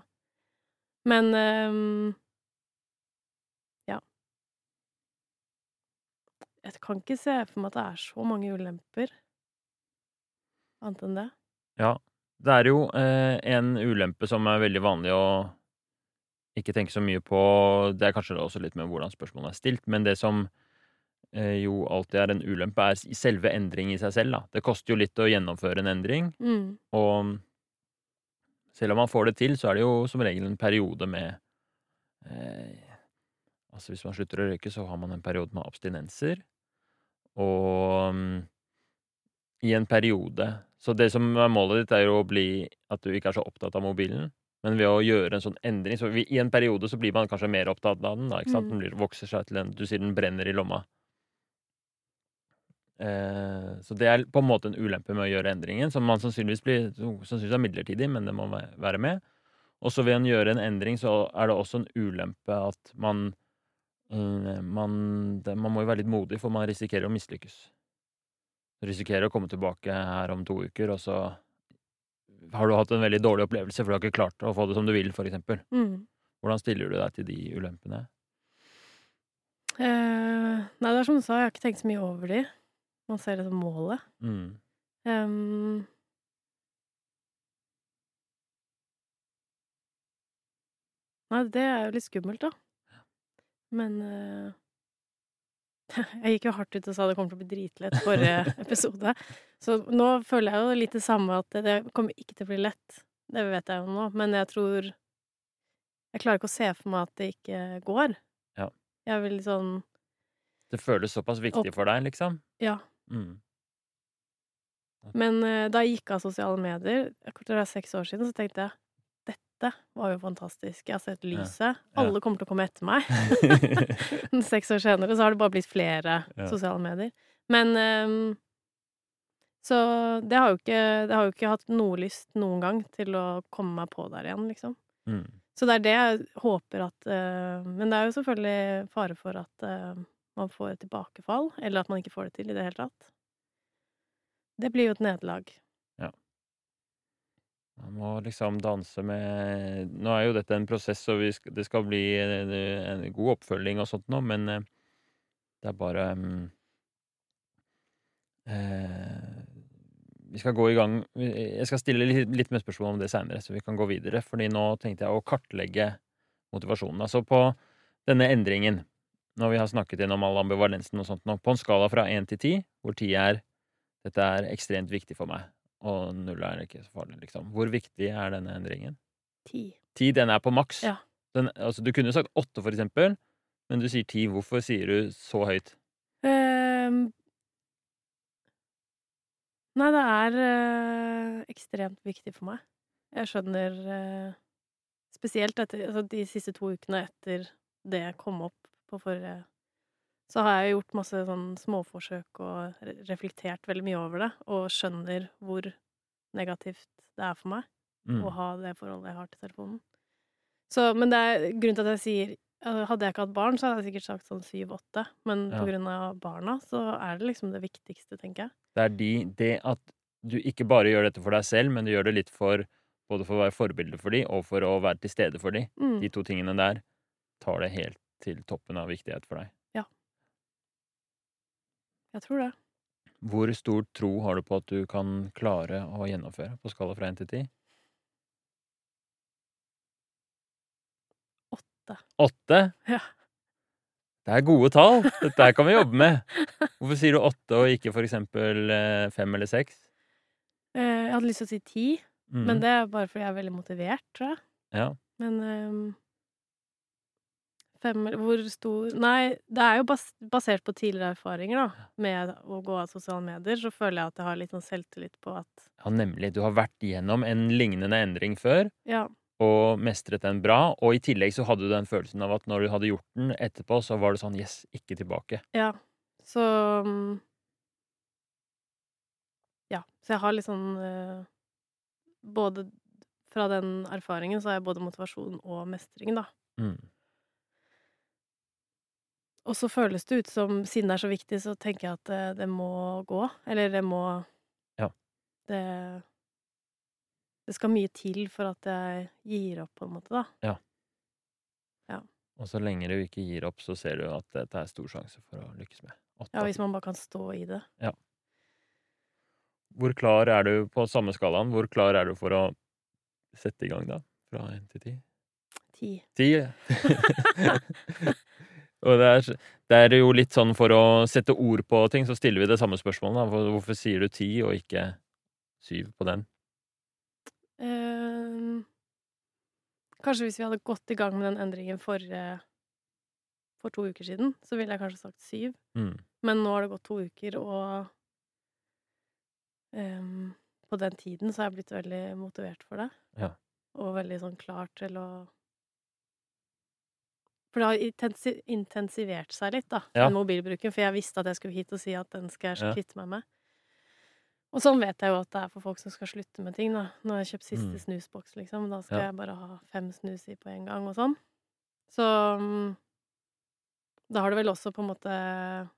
Speaker 2: Men øh, Ja. Jeg kan ikke se for meg at det er så mange ulemper. Annet enn det.
Speaker 1: Ja. Det er jo eh, en ulempe som er veldig vanlig å ikke tenke så mye på. Det er kanskje også litt med hvordan spørsmålet er stilt, men det som eh, jo alltid er en ulempe, er selve endring i seg selv. Da. Det koster jo litt å gjennomføre en endring,
Speaker 2: Mm.
Speaker 1: og selv om man får det til, så er det jo som regel en periode med eh, Altså hvis man slutter å røyke, så har man en periode med abstinenser. Og um, i en periode Så det som er målet ditt, er jo å bli at du ikke er så opptatt av mobilen. Men ved å gjøre en sånn endring så vi, I en periode så blir man kanskje mer opptatt av den. da, ikke sant?
Speaker 2: Mm.
Speaker 1: Den blir, vokser seg til en Du sier den brenner i lomma. Eh, så det er på en måte en ulempe med å gjøre endringen, som man sannsynligvis blir sannsynligvis er midlertidig, men det må væ- være med. Og så ved å gjøre en endring, så er det også en ulempe at man eh, man, det, man må jo være litt modig, for man risikerer å mislykkes. Risikerer å komme tilbake her om to uker, og så har du hatt en veldig dårlig opplevelse, for du har ikke klart å få det som du vil, for eksempel.
Speaker 2: Mm.
Speaker 1: Hvordan stiller du deg til de ulempene?
Speaker 2: Eh, nei, det er som du sa, jeg har ikke tenkt så mye over de. Man ser det som målet.
Speaker 1: Mm.
Speaker 2: Um, Nei, det er jo litt skummelt, da. Men eh, Jeg gikk jo hardt ut og sa det kommer til å bli dritlett forrige episode. Så nå føler jeg jo litt det samme, at det, kommer ikke til å bli lett. Det vet jeg jo nå. Men jeg tror Jeg klarer ikke å se for meg at det ikke går.
Speaker 1: Ja.
Speaker 2: Jeg vil sånn
Speaker 1: Det føles såpass viktig for deg, liksom?
Speaker 2: Ja.
Speaker 1: Mm.
Speaker 2: Men eh, da jeg gikk av sosiale medier, jeg tror det er seks år siden, så tenkte jeg dette var jo fantastisk. Jeg har sett lyset. Alle kommer til å komme etter meg. Seks år senere så har det bare blitt flere sosiale medier. Men um, Så det har, ikke, det har jo ikke hatt noe lyst noen gang til å komme meg på der igjen, liksom.
Speaker 1: Mm.
Speaker 2: Så det er det jeg håper at uh, Men det er jo selvfølgelig fare for at uh, man får et tilbakefall, eller at man ikke får det til i det hele tatt. Det blir jo et nederlag.
Speaker 1: Man må liksom danse med Nå er jo dette en prosess, og det skal bli en, en god oppfølging og sånt nå, men eh, det er bare um, eh, Vi skal gå i gang Jeg skal stille litt, litt mer spørsmål om det seinere, så vi kan gå videre. Fordi nå tenkte jeg å kartlegge motivasjonen. Altså på denne endringen, når vi har snakket gjennom all ambivalensen og sånt nå, på en skala fra én til ti, hvor ti er dette er ekstremt viktig for meg, og null er ikke så farlig, liksom. Hvor viktig er denne endringen?
Speaker 2: Ti.
Speaker 1: Ti, den er på maks.
Speaker 2: Ja.
Speaker 1: Den, altså, du kunne sagt åtte, for eksempel, men du sier ti. Hvorfor sier du så høyt?
Speaker 2: Um, Nei, det er uh, ekstremt viktig for meg. Jeg skjønner uh, Spesielt etter altså de siste to ukene etter det jeg kom opp på forrige Så har jeg gjort masse sånn småforsøk og reflektert veldig mye over det, og skjønner hvor negativt det er for meg
Speaker 1: Mm.
Speaker 2: å ha det forholdet jeg har til telefonen. Så, men det er grunnen til at jeg sier Hadde jeg ikke hatt barn, så hadde jeg sikkert sagt sånn syv-åtte, men
Speaker 1: Ja.
Speaker 2: på grunn av barna så er det liksom det viktigste, tenker jeg.
Speaker 1: Det er de, det at du ikke bare gjør dette for deg selv, men du gjør det litt for både for å være forbilde for de, og for å være til stede for de.
Speaker 2: Mm.
Speaker 1: De to tingene der tar det helt til toppen av viktighet for deg.
Speaker 2: Jeg tror det.
Speaker 1: Hvor stor tro har du på at du kan klare å gjennomføre på skala fra én til ti?
Speaker 2: Åtte.
Speaker 1: Åtte?
Speaker 2: Ja.
Speaker 1: Det er gode tall. Dette her kan vi jobbe med. Hvorfor sier du åtte og ikke for eksempel eh, fem eller seks?
Speaker 2: Eh, Jeg hadde lyst til å si ti,
Speaker 1: Mhm.
Speaker 2: men det er bare fordi jeg er veldig motivert, tror jeg.
Speaker 1: Ja.
Speaker 2: Men ehm, Fem Hvor stor Nei, det er jo bas basert på tidligere erfaringer, da. Med å gå av sosiale medier, så føler jeg at jeg har litt sånn selvtillit på at
Speaker 1: ja, nemlig. Du har vært igjennom en lignende endring før.
Speaker 2: Ja.
Speaker 1: og mestret den bra. Og i tillegg så hadde du den følelsen av at når du hadde gjort den etterpå, så var det sånn yes, ikke tilbake.
Speaker 2: Ja. Så mm, Ja. Så jeg har litt sånn eh, Både fra den erfaringen så har jeg både motivasjon og mestring, da.
Speaker 1: Mm.
Speaker 2: Og så føles det ut som, siden det er så viktig, så tenker jeg at det, det må gå. Eller det må
Speaker 1: Ja.
Speaker 2: Det Det skal mye til for at jeg gir opp, på en måte, da.
Speaker 1: ja Og så lenge du ikke gir opp, så ser du at dette er stor sjanse for å lykkes med. Åtte
Speaker 2: Ja, hvis man bare kan stå i det. Ja.
Speaker 1: Hvor klar er du på samme skalaen? Hvor klar er du for å sette i gang, da? Fra én til ti?
Speaker 2: Ti.
Speaker 1: Ti? Og det er, det er jo litt sånn for å sette ord på ting, så stiller vi det samme spørsmålet. Da. Hvorfor sier du ti og ikke syv på den?
Speaker 2: Ehm, kanskje hvis vi hadde gått i gang med den endringen for, For to uker siden, så ville jeg kanskje sagt syv.
Speaker 1: Mm.
Speaker 2: Men nå har det gått to uker, og ehm, på den tiden så har jeg blitt veldig motivert for det.
Speaker 1: Ja.
Speaker 2: Og veldig sånn klar til å For det har intensi intensivert seg litt, da,
Speaker 1: Ja.
Speaker 2: den mobilbruken. For jeg visste at jeg skulle hit og si at den skal jeg kvitte meg med. Og sånn vet jeg jo at det er for folk som skal slutte med ting, da. Nå har jeg kjøpt siste
Speaker 1: Mm.
Speaker 2: snusboks, liksom. Da skal
Speaker 1: Ja.
Speaker 2: jeg bare ha fem snus i på en gang, og sånn. Så da har det vel også på en måte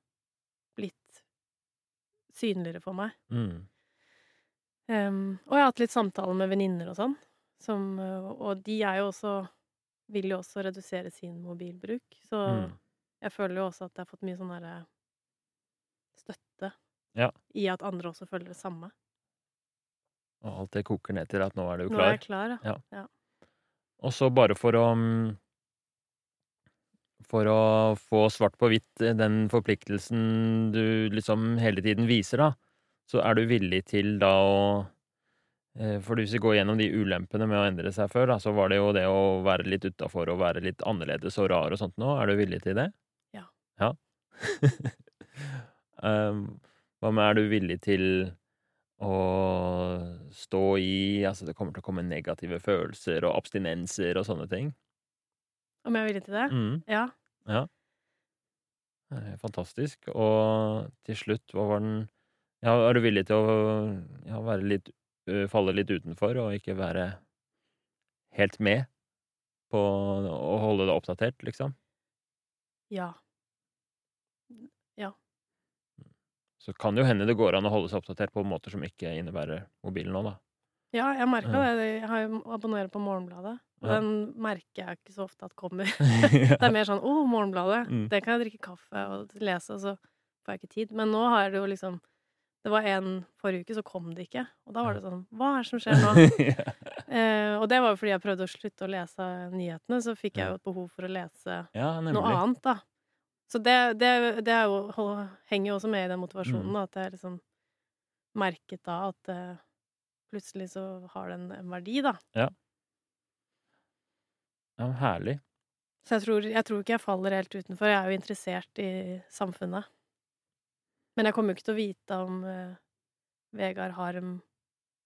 Speaker 2: blitt synligere for meg.
Speaker 1: Mm.
Speaker 2: Um, og jeg har hatt litt samtaler med venninner og sånn, som Og de er jo også Vil jo også redusere sin mobilbruk, så
Speaker 1: Mm.
Speaker 2: jeg føler jo også at jeg har fått mye sånn derre støtte
Speaker 1: Ja.
Speaker 2: i at andre også føler det samme.
Speaker 1: Og alt det koker ned til at nå er du klar?
Speaker 2: Nå er jeg klar, ja.
Speaker 1: Og så bare for å mm, For å få svart på hvitt eh, den forpliktelsen du liksom hele tiden viser, da, så er du villig til da å For hvis vi går gjennom de ulempene med å endre seg før, da, så var det jo det å være litt utafor og være litt annerledes og rar og sånt nå. Er du villig til det?
Speaker 2: Ja.
Speaker 1: Ja. um, hva med er du villig til å stå i Altså, det kommer til å komme negative følelser og abstinenser og sånne ting.
Speaker 2: Om jeg er villig til det?
Speaker 1: Mm,
Speaker 2: Ja.
Speaker 1: eh, fantastisk. Og til slutt, hva var den Ja, er du villig til å ja, være litt Falle litt utenfor og ikke være helt med? på å holde det oppdatert, liksom?
Speaker 2: Ja. Ja.
Speaker 1: Så kan jo hende det går an å holde seg oppdatert på måter som ikke innebærer mobilen nå, da.
Speaker 2: Ja, jeg merka det. Jeg abonnerer på Morgenbladet, og
Speaker 1: Ja.
Speaker 2: den merker jeg ikke så ofte at kommer. Det er mer sånn 'Å, Morgenbladet'.
Speaker 1: Mm.
Speaker 2: Det kan jeg drikke kaffe og lese, og så får jeg ikke tid. Men nå har det jo liksom Det var en forrige uke, så kom det ikke. Og da var det sånn Hva er det som skjer nå?
Speaker 1: ja.
Speaker 2: eh, og det var jo fordi jeg prøvde å slutte å lese nyhetene, så fikk jeg jo et behov for å lese
Speaker 1: ja,
Speaker 2: noe annet, da. Så det, det, det jo, henger jo også med i den motivasjonen,
Speaker 1: Mm.
Speaker 2: da, at jeg liksom merket da at eh, plutselig så har det en, en verdi, da.
Speaker 1: Ja, herlig.
Speaker 2: Så jeg tror, jeg tror ikke jeg faller helt utenfor. Jeg er jo interessert i samfunnet. Men jeg kommer jo ikke til å vite om uh, Vegard Harm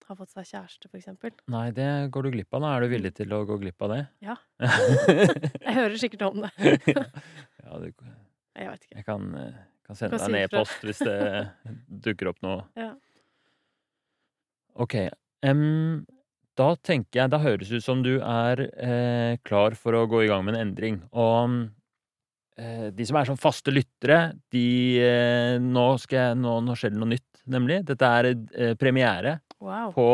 Speaker 2: har fått seg kjæreste, for eksempel.
Speaker 1: Nei, det går du glipp av. Da er du villig til å gå glipp av det?
Speaker 2: Ja. Jeg hører sikkert om det.
Speaker 1: ja, du,
Speaker 2: Jeg vet ikke.
Speaker 1: jeg kan, eh, kan sende deg en e-post hvis det dukker opp noe.
Speaker 2: Ja.
Speaker 1: Ok. Um, da tenker jeg Da høres det ut som du er eh, klar for å gå i gang med en endring. Og de som er sånn faste lyttere, de eh, nå, skal jeg, nå, nå skjer det noe nytt, nemlig. Dette er eh, premiere
Speaker 2: Wow.
Speaker 1: på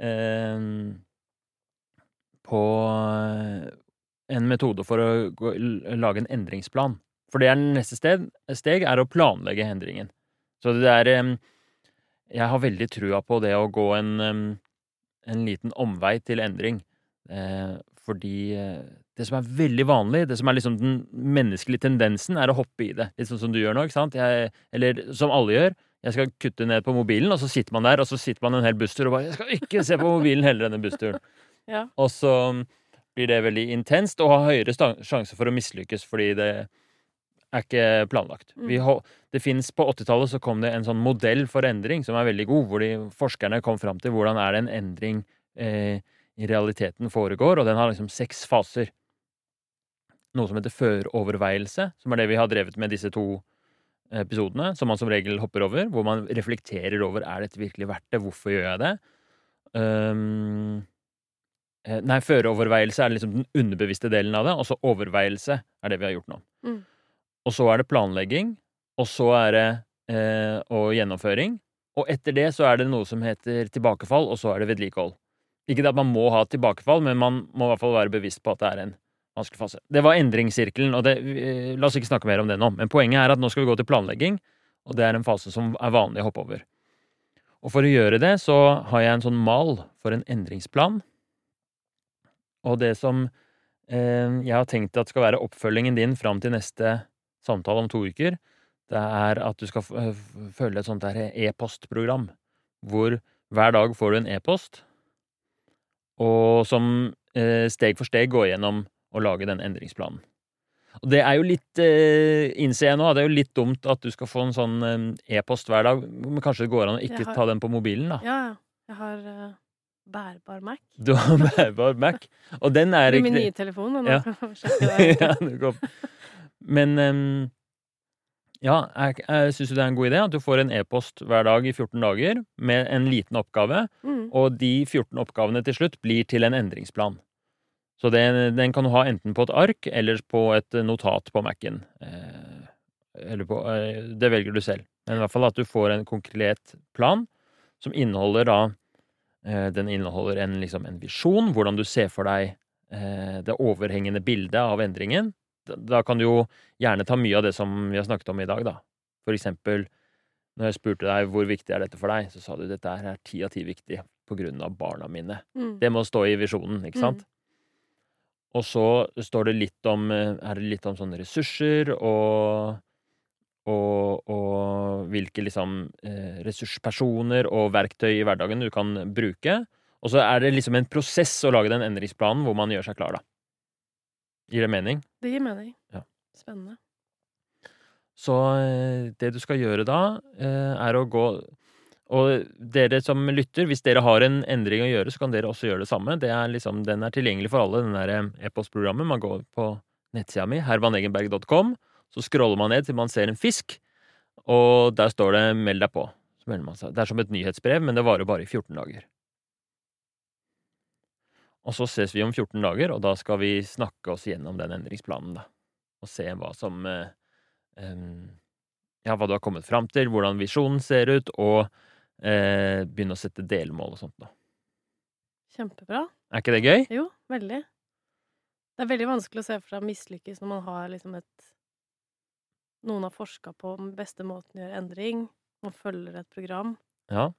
Speaker 1: eh, På eh, en metode for å gå, lage en endringsplan. For det er neste sted, steg, er å planlegge endringen. Så det er eh, Jeg har veldig trua på det å gå en, en liten omvei til endring. Fordi eh, det som er veldig vanlig, det som er liksom den menneskelige tendensen, er å hoppe i det. Litt sånn som du gjør nå, ikke sant? Jeg, eller som alle gjør. Jeg skal kutte ned på mobilen, og så sitter man der, og så sitter man en hel busstur og bare 'Jeg skal ikke se på mobilen heller denne bussturen'.
Speaker 2: Ja.
Speaker 1: Og så blir det veldig intenst og har høyere sjanse for å mislykkes fordi det er ikke planlagt.
Speaker 2: Mm.
Speaker 1: Det finnes, På 80-tallet så kom det en sånn modell for endring som er veldig god, hvor de, forskerne kom fram til hvordan er det en endring eh, i realiteten foregår, og den har liksom seks faser. Noe som heter føroverveielse, som er det vi har drevet med disse to episodene, som man som regel hopper over, hvor man reflekterer over er dette virkelig verdt det, hvorfor gjør jeg det? Um, eh, nei, føreoverveielse er liksom den underbevisste delen av det, og så overveielse er det vi har gjort nå.
Speaker 2: Mm.
Speaker 1: Og så er det planlegging, og så er det eh, og gjennomføring. Og etter det så er det noe som heter tilbakefall, og så er det vedlikehold. Ikke det at man må ha tilbakefall, men man må i hvert fall være bevisst på at det er en vanskelig fase. Det var endringssirkelen, og det, eh, la oss ikke snakke mer om det nå. Men poenget er at nå skal vi gå til planlegging, og det er en fase som er vanlig å hoppe over. Og for å gjøre det så har jeg en sånn mal for en endringsplan. Og det som eh, jeg har tenkt at skal være oppfølgingen din fram til neste samtale om to uker, det er at du skal følge et sånt der e-postprogram, hvor hver dag får du en e-post, og som eh, steg for steg går gjennom å lage den endringsplanen. Og det er jo litt, eh, innser jeg nå, det er jo litt dumt at du skal få en sånn eh, e-post hver dag, men kanskje det går an å ikke
Speaker 2: har-
Speaker 1: ta den på mobilen, da.
Speaker 2: Ja. Jeg har bærbar Mac.
Speaker 1: Du har bærbar Mac, og den er
Speaker 2: er min nye telefon, og nå
Speaker 1: Ja. ja. Men em, ja, jeg, jeg syns det er en god idé at du får en e-post hver dag i 14 dager med en liten oppgave,
Speaker 2: Mm.
Speaker 1: og de 14 oppgavene til slutt blir til en endringsplan. Så den, den kan du ha enten på et ark eller på et notat på Mac-en. Eh, eller på eh, Det velger du selv. Men i hvert fall at du får en konkret plan som inneholder da eh, Den inneholder en, liksom en visjon, hvordan du ser for deg eh, det overhengende bildet av endringen. Da, kan du jo gjerne ta mye av det som vi har snakket om i dag, da. For eksempel når jeg spurte deg hvor viktig er dette for deg, så sa du dette er ti av ti viktig på grunn av barna mine.
Speaker 2: Mm.
Speaker 1: Det må stå i visjonen, ikke sant? Og så står det litt om Er det litt om sånne ressurser og og, og hvilke liksom eh, ressurspersoner og verktøy i hverdagen du kan bruke. Og så er det liksom en prosess å lage den endringsplanen hvor man gjør seg klar, da. Gir det mening?
Speaker 2: Det gir mening.
Speaker 1: Ja.
Speaker 2: Spennende.
Speaker 1: Så eh, det du skal gjøre da, eh, er å gå Og dere som lytter, hvis dere har en endring å gjøre, så kan dere også gjøre det samme. Det er liksom, den er tilgjengelig for alle, den der eh, e-postprogrammet. Man går på nettsida mi, hermanegenberg.com, så scroller man ned til man ser en fisk, og der står det 'meld deg på'. Det er som et nyhetsbrev, men det varer bare i 14 dager. Og så ses vi om 14 dager, og da skal vi snakke oss gjennom den endringsplanen, da. Og se hva som eh, Ja, hva du har kommet fram til, hvordan visjonen ser ut, og eh, begynne å sette delmål og sånt, da.
Speaker 2: Kjempebra.
Speaker 1: Er ikke det gøy?
Speaker 2: Jo, veldig. Det er veldig vanskelig å se for seg mislykkes når man har liksom et Noen har forska på den beste måten å gjøre endring, man følger et program.
Speaker 1: Ja.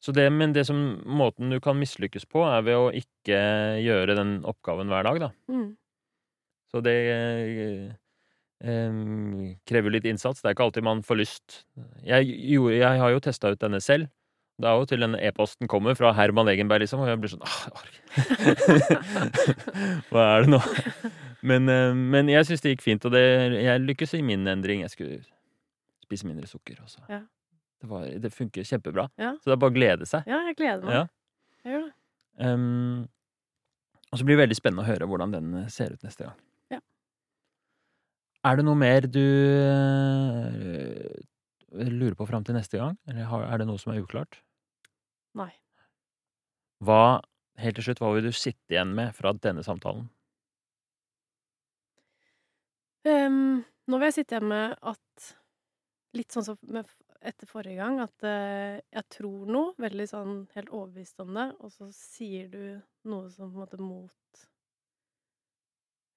Speaker 1: Så det, men det som, måten du kan mislykkes på, er ved å ikke gjøre den oppgaven hver dag, da.
Speaker 2: Mm.
Speaker 1: Så det eh, krever litt innsats. Det er ikke alltid man får lyst. Jeg, jo, jeg har jo testa ut denne selv. Det er jo til den e-posten kommer fra Herman Egenberg, liksom, og jeg blir sånn. Hva er det nå? Men, eh, men jeg syns det gikk fint, og det, jeg lykkes i min endring. Jeg skulle spise mindre sukker. Også.
Speaker 2: Ja.
Speaker 1: Det, var, det funker kjempebra.
Speaker 2: Ja.
Speaker 1: Så det er bare å glede seg.
Speaker 2: Ja, jeg gleder meg.
Speaker 1: Ja.
Speaker 2: Jeg gjør det.
Speaker 1: Um, og så blir det veldig spennende å høre hvordan den eh, ser ut neste gang.
Speaker 2: Ja.
Speaker 1: Er det noe mer du øh, lurer på fram til neste gang? Eller har, er det noe som er uklart?
Speaker 2: Nei.
Speaker 1: Hva, helt til slutt, hva vil du sitte igjen med fra denne samtalen?
Speaker 2: Um, nå vil jeg sitte igjen med at Litt sånn som med, etter forrige gang, at eh, jeg tror noe, veldig sånn helt overbevist om det, og så sier du noe som på en måte mot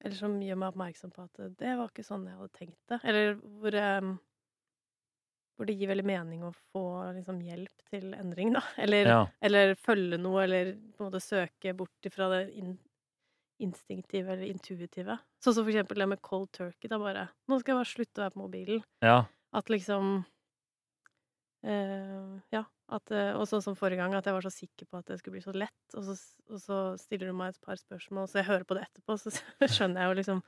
Speaker 2: Eller som gjør meg oppmerksom på at det var ikke sånn jeg hadde tenkt det. Eller hvor ehm, hvor det gir veldig mening å få liksom, hjelp til endring, da. Eller,
Speaker 1: Ja.
Speaker 2: eller følge noe, eller på en måte søke bort ifra det in instinktive eller intuitive. Sånn som for eksempel det med cold turkey. Da bare Nå skal jeg bare slutte å være på mobilen.
Speaker 1: ja.
Speaker 2: At liksom eh, Ja. At, eh, og sånn som forrige gang, at jeg var så sikker på at det skulle bli så lett, og så, og så stiller du meg et par spørsmål, så jeg hører på det etterpå, så skjønner jeg jo liksom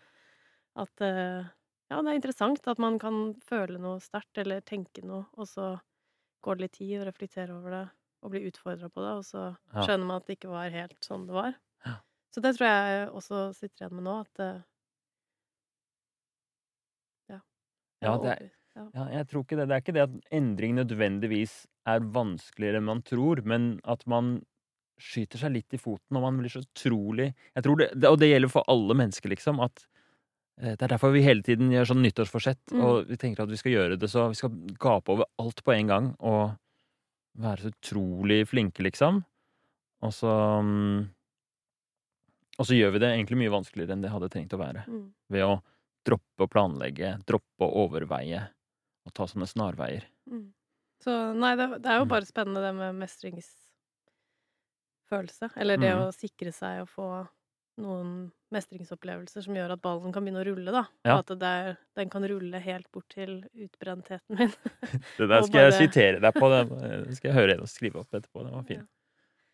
Speaker 2: at uh, Ja, det er interessant at man kan føle noe sterkt, eller tenke noe, og så går det litt tid å reflektere over det, og bli utfordra på det, og så skjønner man at det ikke var helt sånn det var.
Speaker 1: Ja.
Speaker 2: Så det tror jeg også sitter igjen med nå, at uh, Ja.
Speaker 1: Ja, det er-.
Speaker 2: Ja.
Speaker 1: Jeg tror ikke det. Det er ikke det at endring nødvendigvis er vanskeligere enn man tror, men at man skyter seg litt i foten, og man blir så utrolig Jeg tror det, det- Og det gjelder for alle mennesker, liksom, at eh, det er derfor vi hele tiden gjør sånn nyttårsforsett,
Speaker 2: Mm.
Speaker 1: og vi tenker at vi skal gjøre det så Vi skal gape over alt på en gang og være så utrolig flinke, liksom. Og så mm, Og så gjør vi det egentlig mye vanskeligere enn det hadde trengt å være
Speaker 2: Mm.
Speaker 1: ved å droppe å planlegge, droppe å overveie og ta sånne snarveier.
Speaker 2: Mm. Så nei, det, det er jo
Speaker 1: Mm.
Speaker 2: bare spennende det med mestringsfølelse. Eller det
Speaker 1: Mm.
Speaker 2: å sikre seg å få noen mestringsopplevelser som gjør at ballen kan begynne å rulle, da.
Speaker 1: Ja.
Speaker 2: Og at det er, den kan rulle helt bort til utbrentheten min.
Speaker 1: Det der
Speaker 2: skal
Speaker 1: skal jeg sitere deg på. Det det skal jeg høre en og skrive opp etterpå. Det var fint.
Speaker 2: Ja.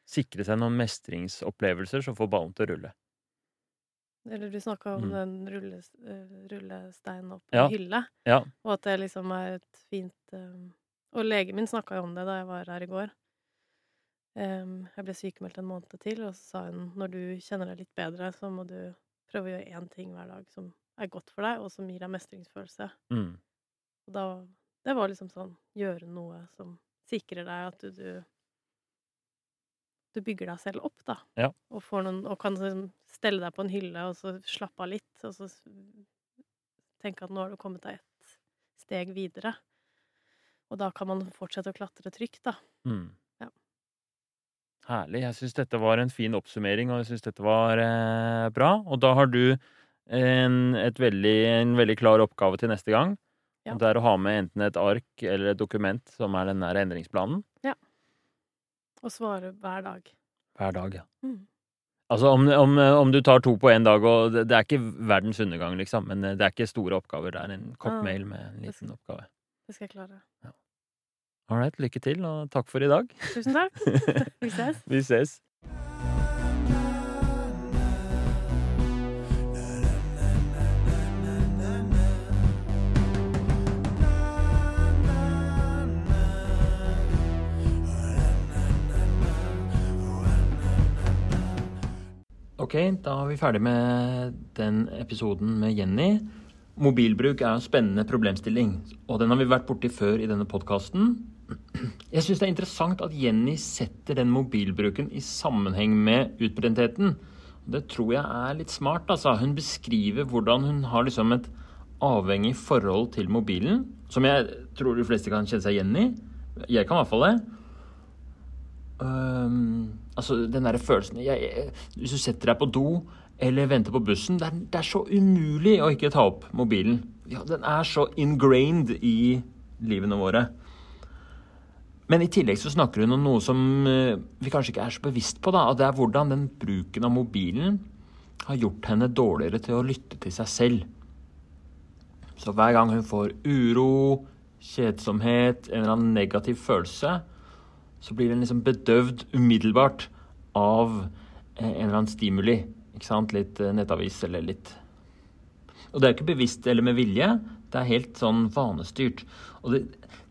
Speaker 1: Sikre seg noen mestringsopplevelser som får ballen til å rulle.
Speaker 2: Eller du snakka om
Speaker 1: Mm.
Speaker 2: den rulles, eh, rullesteinen opp
Speaker 1: Ja.
Speaker 2: en hylle,
Speaker 1: Ja.
Speaker 2: og at det liksom er et fint um, Og legen min snakka jo om det da jeg var her i går. Um, jeg ble sykemeldt en måned til, og så sa hun når du kjenner deg litt bedre, så må du prøve å gjøre én ting hver dag som er godt for deg, og som gir deg mestringsfølelse.
Speaker 1: Mm.
Speaker 2: Og da Det var liksom sånn gjøre noe som sikrer deg at du, du du bygger deg selv opp, da.
Speaker 1: Ja.
Speaker 2: Og, får noen, og kan liksom stelle deg på en hylle, og så slappe av litt, og så tenke at nå har du kommet deg et steg videre. Og da kan man fortsette å klatre trygt, da.
Speaker 1: Mm.
Speaker 2: Ja.
Speaker 1: Herlig. Jeg syns dette var en fin oppsummering, og jeg syns dette var eh, bra. Og da har du en, et veldig, en veldig klar oppgave til neste gang.
Speaker 2: Ja.
Speaker 1: Og det er å ha med enten et ark eller et dokument som er den der endringsplanen.
Speaker 2: Og svare hver dag.
Speaker 1: Hver dag, ja.
Speaker 2: Mm.
Speaker 1: Altså om, om, om du tar to på én dag, og det, det er ikke verdens undergang, liksom, men det er ikke store oppgaver. Det er en kort
Speaker 2: Ah,
Speaker 1: mail med en
Speaker 2: det
Speaker 1: liten
Speaker 2: skal-
Speaker 1: oppgave.
Speaker 2: Det skal jeg klare.
Speaker 1: All right, lykke til, og takk for i dag.
Speaker 2: Tusen takk. Vi ses.
Speaker 1: Vi ses. Ok, da er vi ferdig med den episoden med Jenny. Mobilbruk er en spennende problemstilling, og den har vi vært borti før i denne podkasten. jeg syns det er interessant at Jenny setter den mobilbruken i sammenheng med utbrentheten. Det tror jeg er litt smart. Altså. Hun beskriver hvordan hun har liksom et avhengig forhold til mobilen, som jeg tror de fleste kan kjenne seg igjen i. Jeg kan i hvert fall det. Um, altså den derre følelsen jeg, Hvis du setter deg på do eller venter på bussen det er, det er, så umulig å ikke ta opp mobilen. Ja, den er så ingrained i livene våre. Men i tillegg så snakker hun om noe som uh, vi kanskje ikke er så bevisst på. da, og Det er hvordan den bruken av mobilen har gjort henne dårligere til å lytte til seg selv. Så hver gang hun får uro, kjedsomhet, en eller annen negativ følelse, så blir den liksom bedøvd umiddelbart av eh, en eller annen stimuli. Ikke sant? Litt eh, nettavis eller litt Og det er ikke bevisst eller med vilje, det er helt sånn vanestyrt. Og det,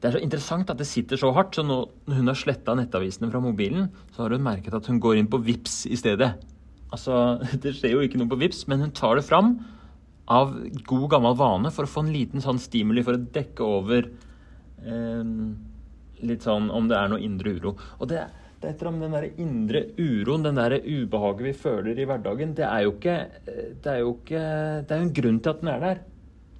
Speaker 1: det er så interessant at det sitter så hardt, så nå, når hun har sletta nettavisene fra mobilen, så har hun merket at hun går inn på VIPS i stedet. Altså, Det skjer jo ikke noe på VIPS, men hun tar det fram av god gammel vane for å få en liten sånn stimuli for å dekke over eh, litt sånn om det er noe indre uro. Og det, det er etter om den der indre uroen, den der ubehaget vi føler i hverdagen, det er jo ikke Det er jo ikke Det er jo en grunn til at den er der.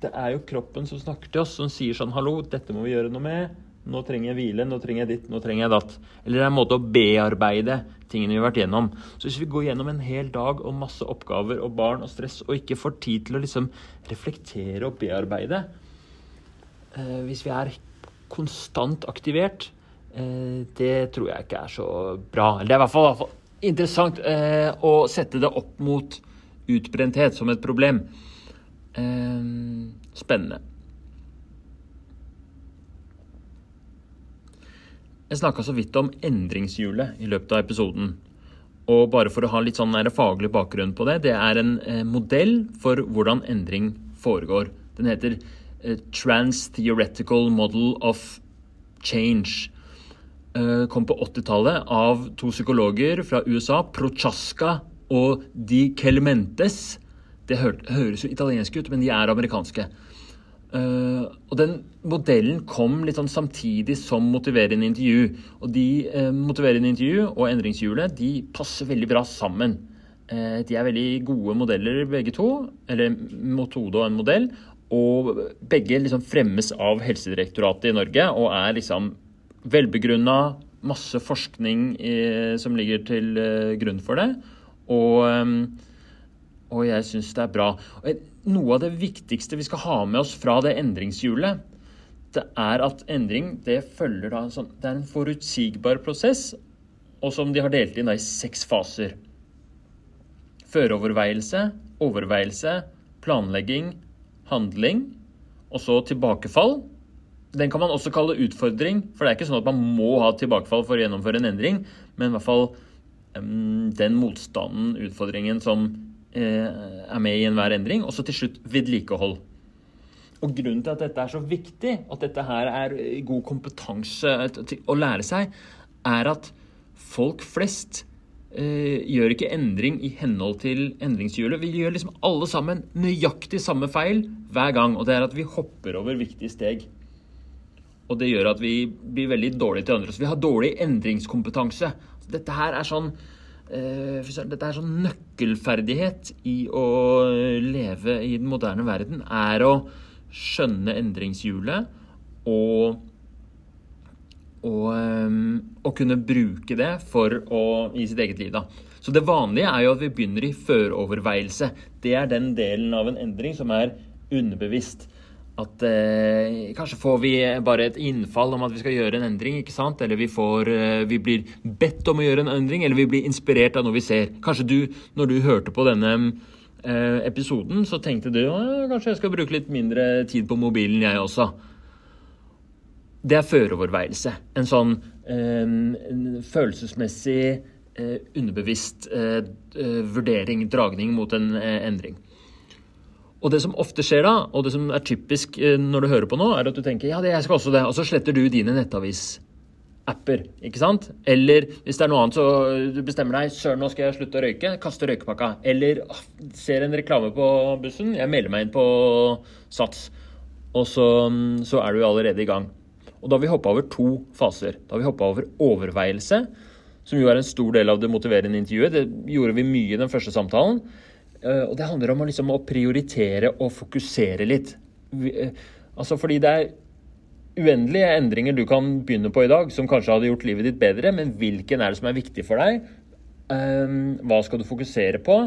Speaker 1: Det er jo kroppen som snakker til oss, som sier sånn Hallo, dette må vi gjøre noe med. Nå trenger jeg hvile, nå trenger jeg ditt, nå trenger jeg datt. Eller det er en måte å bearbeide tingene vi har vært gjennom. Så hvis vi går gjennom en hel dag og masse oppgaver og barn og stress, og ikke får tid til å liksom reflektere og bearbeide eh, Hvis vi er konstant aktivert, eh, det tror jeg ikke er så bra. Eller det er i hvert fall, i hvert fall interessant eh, å sette det opp mot utbrenthet som et problem. Eh, spennende. Jeg snakka så vidt om endringshjulet i løpet av episoden. Og bare for å ha litt sånn faglig bakgrunn på det, det er en modell for hvordan endring foregår. Den heter eh, Trans-Theoretical Model of Change. Eh, kom på 80-tallet av to psykologer fra USA, Prochaska og Di Kelmentes. Det høres jo italiensk ut, men de er amerikanske. Uh, og den modellen kom litt sånn samtidig som motiverende intervju. Og de uh, motiverende intervju og endringshjulet de passer veldig bra sammen. Uh, de er veldig gode modeller begge to, eller metode og en modell. Og begge liksom fremmes av Helsedirektoratet i Norge og er liksom velbegrunna, masse forskning som ligger til grunn for det. Og um, og jeg syns det er bra. Noe av det viktigste vi skal ha med oss fra det endringshjulet, det er at endring det følger da sånn Det er en forutsigbar prosess, og som de har delt inn da i seks faser. Føreoverveielse, overveielse, planlegging, handling, og så tilbakefall. Den kan man også kalle utfordring, for det er ikke sånn at man må ha tilbakefall for å gjennomføre en endring, men i hvert fall den motstanden, utfordringen, som Eh, er med i enhver endring. Og så til slutt vedlikehold. Og Grunnen til at dette er så viktig, at dette her er god kompetanse å lære seg, er at folk flest eh, gjør ikke endring i henhold til endringshjulet. Vi gjør liksom alle sammen nøyaktig samme feil hver gang. Og det er at vi hopper over viktige steg. Og det gjør at vi blir veldig dårlige til andre. Så vi har dårlig endringskompetanse. Dette her er sånn Eh, dette er sånn nøkkelferdighet i å leve i den moderne verden, er å skjønne endringshjulet og, og, og kunne bruke det for å, i sitt eget liv. Da. Så det vanlige er jo at vi begynner i føroverveielse. Det er den delen av en endring som er underbevisst at eh, kanskje får vi bare et innfall om at vi skal gjøre en endring, ikke sant? Eller vi, får, eh, vi blir bedt om å gjøre en endring, eller vi blir inspirert av noe vi ser. Kanskje du, når du hørte på denne eh, episoden, så tenkte du kanskje jeg skal bruke litt mindre tid på mobilen, jeg også. Det er føroverveielse. En sånn eh, en følelsesmessig, eh, underbevisst eh, vurdering, dragning mot en endring. Og det som ofte skjer da, og det som er typisk eh, når du hører på nå, er at du tenker ja, det, jeg skal også det, og så sletter du dine nettavis-apper. ikke sant? Eller hvis det er noe annet, så du bestemmer deg søren, nå skal jeg slutte å røyke, kaste røykepakka. Eller ah, ser en reklame på bussen, jeg melder meg inn på Sats. Og så, så er du allerede i gang. Og da har vi hoppa over to faser. Da har vi hoppa over overveielse, som jo er en stor del av det motiverende intervjuet. Det gjorde vi mye i den første samtalen. Eh, og det handler om å, liksom, å prioritere og fokusere litt. Eh, altså fordi det er uendelige endringer du kan begynne på i dag, som kanskje hadde gjort livet ditt bedre, men hvilken er det som er viktig for deg? Um, hva skal du fokusere på?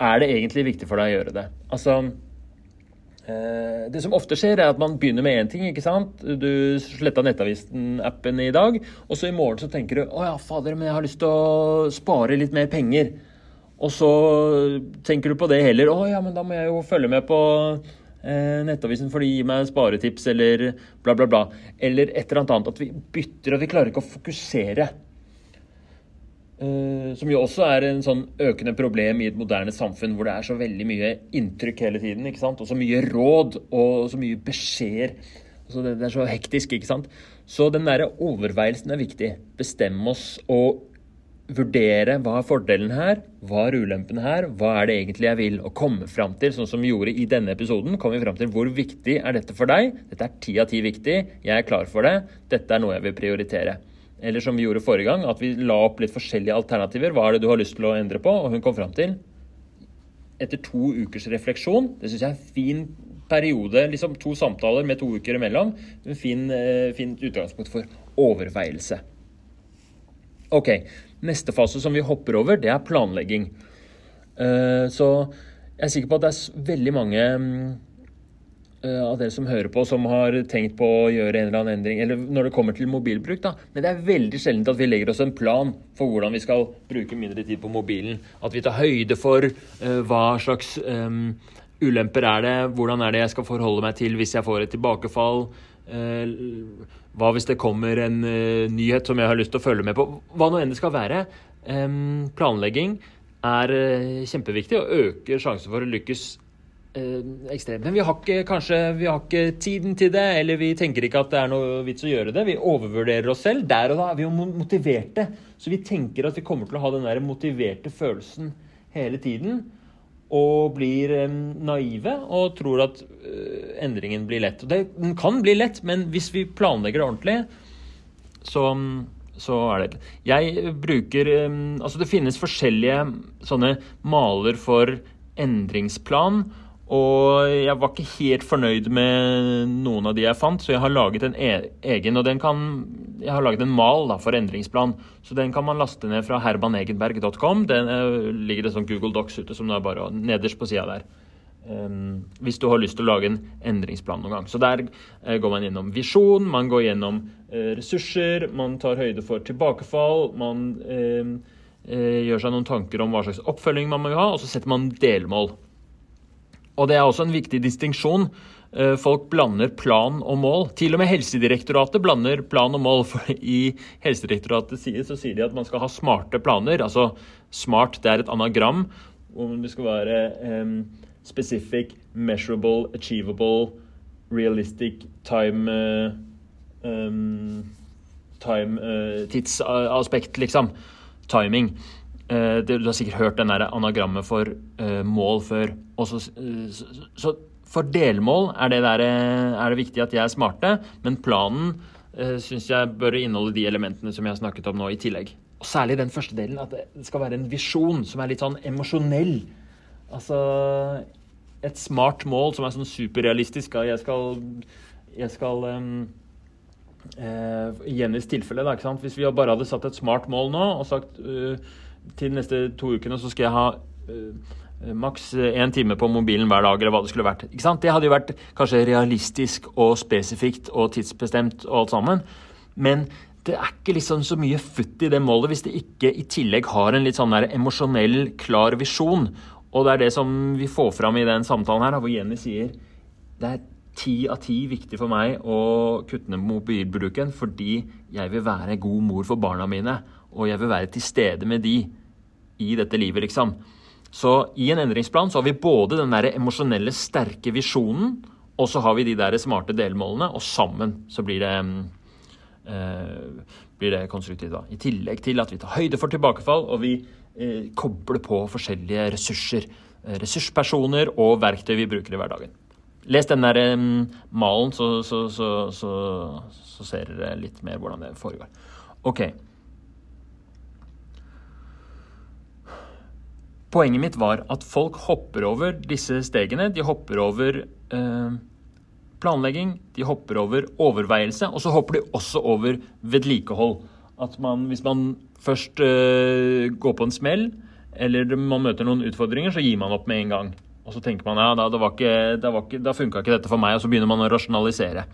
Speaker 1: Er det egentlig viktig for deg å gjøre det? Altså Det som ofte skjer, er at man begynner med én ting. ikke sant? Du sletta Nettavisen-appen i dag, og så i morgen så tenker du å ja, fader, men jeg har lyst til å spare litt mer penger. Og så tenker du på det heller. Å ja, men da må jeg jo følge med på eh, Nettavisen for de gir meg sparetips, eller bla, bla, bla. Eller et eller annet. At vi bytter, og vi klarer ikke å fokusere. Eh, som jo også er en sånn økende problem i et moderne samfunn hvor det er så veldig mye inntrykk hele tiden. ikke sant? Og så mye råd og så mye beskjeder. Altså det, det, er så hektisk, ikke sant. Så den derre overveielsen er viktig. Bestemme oss og vurdere hva er fordelen her, hva er ulempen her, hva er det egentlig jeg vil, og komme fram til, sånn som vi gjorde i denne episoden, kom vi fram til hvor viktig er dette for deg. Dette er ti av ti viktig, jeg er klar for det, dette er noe jeg vil prioritere. Eller som vi gjorde forrige gang, at vi la opp litt forskjellige alternativer. Hva er det du har lyst til å endre på? Og hun kom fram til, etter to ukers refleksjon, det syns jeg er en fin periode, liksom to samtaler med to uker imellom, en fin, eh, fint utgangspunkt for overveielse. Ok, Neste fase som vi hopper over, det er planlegging. Eh, så jeg er sikker på at det er veldig mange eh, av dere som hører på, som har tenkt på å gjøre en eller annen endring, eller når det kommer til mobilbruk, da. Men det er veldig sjelden at vi legger oss en plan for hvordan vi skal bruke mindre tid på mobilen. At vi tar høyde for uh, hva slags um, ulemper er det, hvordan er det jeg skal forholde meg til hvis jeg får et tilbakefall. Uh, hva hvis det kommer en uh, nyhet som jeg har lyst til å følge med på? Hva nå enn det skal være. Um, planlegging er kjempeviktig og øker sjansen for å lykkes ekstremt. Men vi har ikke kanskje vi har ikke tiden til det, eller vi tenker ikke at det er noe vits å gjøre det. Vi overvurderer oss selv. Der og da er vi jo motiverte. Så vi tenker at vi kommer til å ha den der motiverte følelsen hele tiden og blir naive og tror at uh, endringen blir lett. Det, den kan bli lett, men hvis vi planlegger det ordentlig, så, så er det Jeg bruker Altså, det finnes forskjellige sånne maler for endringsplan. Og jeg var ikke helt fornøyd med noen av de jeg fant, så jeg har laget en e egen. Og den kan, jeg har laget en mal da, for endringsplan, så den kan man laste ned fra herbanegenberg.com. Den uh, ligger det sånn Google Docs ute som er bare nederst på sida der. Um, hvis du har lyst til å lage en endringsplan noen gang. Så der uh, går man gjennom visjon, man går gjennom uh, ressurser, man tar høyde for tilbakefall, man gjør seg noen tanker om hva slags oppfølging man må ha, og så setter man delmål. Og det er også en viktig distinksjon. Eh, folk blander plan og mål. Til og med Helsedirektoratet blander plan og mål. For I Helsedirektoratets side så sier de at man skal ha smarte planer. Altså smart, det er et anagram. Om det skal være um, specific, measurable, achievable, realistic, time uh, um, Time uh, Tidsaspekt, liksom. Timing. Uh, du har sikkert hørt den der anagrammet for uh, mål før. Så, uh, så, for delmål er det, der, er det, viktig at de er smarte, men planen syns jeg bør inneholde de elementene som jeg har snakket om nå, i tillegg. Og særlig den første delen, at det skal være en visjon som er litt sånn emosjonell. Altså et smart mål som er sånn superrealistisk. Jeg skal, jeg skal um, uh, I Jennys tilfelle, da, Hvis vi bare hadde satt et smart mål nå og sagt uh, til de neste to ukene så skal jeg ha uh, maks én time på mobilen hver dag, eller hva det skulle vært. Ikke sant? Det hadde jo vært kanskje realistisk og spesifikt og tidsbestemt og alt sammen. Men det er ikke liksom så mye futt i det målet hvis det ikke i tillegg har en litt sånn der emosjonell, klar visjon. Og det er det som vi får fram i den samtalen her, hvor Jenny sier det er ti av ti viktig for meg å kutte ned mobilbruken fordi jeg vil være god mor for barna mine, og jeg vil være til stede med de i dette livet, liksom. Så i en endringsplan så har vi både den der emosjonelle, sterke visjonen, og så har vi de der smarte delmålene, og sammen så blir det eh, blir det konstruktivt. da. I tillegg til at vi tar høyde for tilbakefall, og vi eh, kobler på forskjellige ressurser. Eh, ressurspersoner og verktøy vi bruker i hverdagen. Les den der eh, malen, så, så, så, så, ser dere litt mer hvordan det foregår. OK. Poenget mitt var at folk hopper over disse stegene. De hopper over eh, planlegging, de hopper over overveielse, og så hopper de også over vedlikehold. At man, hvis man først eh, går på en smell, eller man møter noen utfordringer, så gir man opp med en gang. Og så tenker man ja, da, da, da funka ikke dette for meg, og så begynner man å rasjonalisere.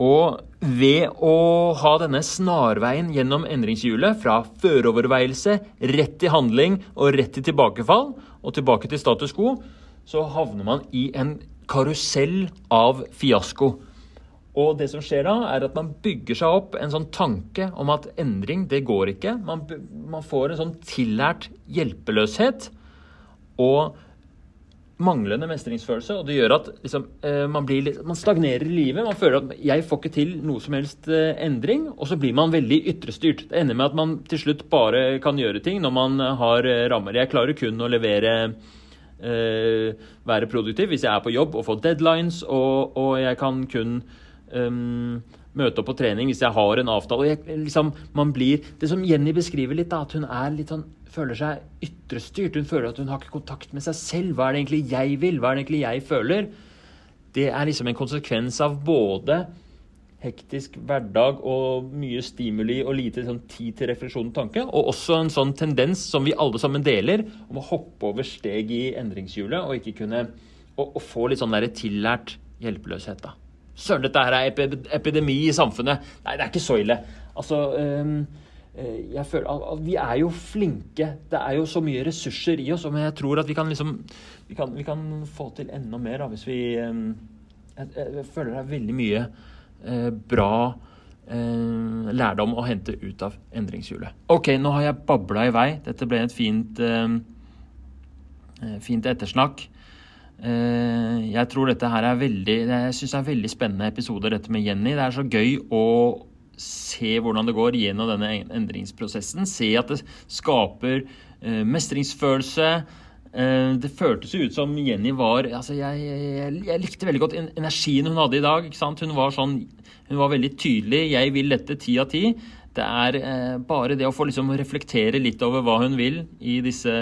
Speaker 1: Og ved å ha denne snarveien gjennom endringshjulet, fra føroverveielse, rett til handling og rett til tilbakefall, og tilbake til status quo, så havner man i en karusell av fiasko. Og det som skjer da, er at man bygger seg opp en sånn tanke om at endring, det går ikke. Man, man får en sånn tillært hjelpeløshet. Og manglende mestringsfølelse, og det gjør at liksom, eh, man, litt, man, stagnerer i livet. Man føler at 'jeg får ikke til noe som helst eh, endring', og så blir man veldig ytrestyrt. Det ender med at man til slutt bare kan gjøre ting når man har eh, rammer. Jeg klarer kun å levere eh, være produktiv hvis jeg er på jobb og får deadlines, og, og jeg kan kun um, møte opp på trening hvis jeg har en avtale. Jeg, liksom, blir, det som Jenny beskriver litt, da, at hun er litt sånn føler seg ytrestyrt. Hun føler at hun har ikke kontakt med seg selv. Hva er det egentlig jeg vil? Hva er det egentlig jeg føler? Det er liksom en konsekvens av både hektisk hverdag og mye stimuli og lite sånn, tid til refleksjon og tanke. Og også en sånn tendens som vi alle sammen deler, om å hoppe over steg i endringshjulet og ikke kunne og, og få litt sånn der tillært hjelpeløshet. da. Søren, dette her er epidemi i samfunnet. Nei, det er ikke så ille. Altså, um, jeg føler at Vi er jo flinke. Det er jo så mye ressurser i oss. Men jeg tror at vi kan liksom Vi kan, vi kan få til enda mer da, hvis vi eh, jeg, jeg, føler det er veldig mye eh, bra eh, lærdom å hente ut av endringshjulet. OK, nå har jeg babla i vei. Dette ble et fint, eh, eh fint ettersnakk. jeg tror dette her er veldig Jeg syns det er veldig spennende episoder, dette med Jenny. Det er så gøy å se hvordan det går gjennom denne endringsprosessen. Se at det skaper eh, mestringsfølelse. Eh, det føltes ut som Jenny var altså jeg, jeg, jeg, likte veldig godt energien hun hadde i dag. Hun var, sånn, hun var veldig tydelig. 'Jeg vil dette ti av ti'. Det er eh, bare det å få liksom, reflektere litt over hva hun vil i disse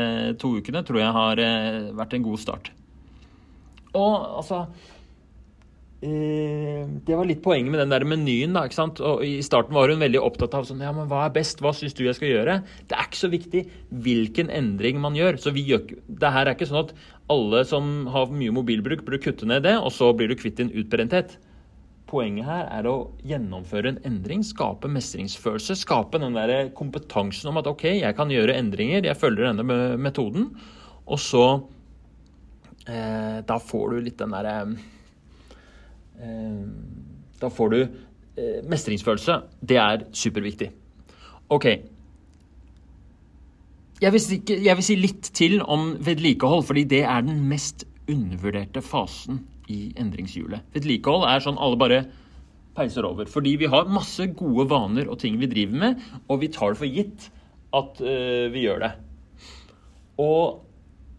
Speaker 1: to ukene, tror jeg har vært en god start. Og altså det var litt poenget med den der menyen. da, ikke sant? Og I starten var hun veldig opptatt av sånn, ja, men hva er best, hva syns du jeg skal gjøre? Det er ikke så viktig hvilken endring man gjør. så vi gjør, Det her er ikke sånn at alle som har mye mobilbruk, burde kutte ned det, og så blir du kvitt din utbrenthet. Poenget her er å gjennomføre en endring, skape mestringsfølelse. Skape den der kompetansen om at OK, jeg kan gjøre endringer, jeg følger denne metoden. Og så eh, Da får du litt den derre Eh, da får du eh, mestringsfølelse. Det er superviktig. OK. Jeg vil, si, jeg vil si litt til om vedlikehold, fordi det er den mest undervurderte fasen i endringshjulet. Vedlikehold er sånn alle bare peiser over. Fordi vi har masse gode vaner og ting vi driver med, og vi tar det for gitt at uh, vi gjør det. Og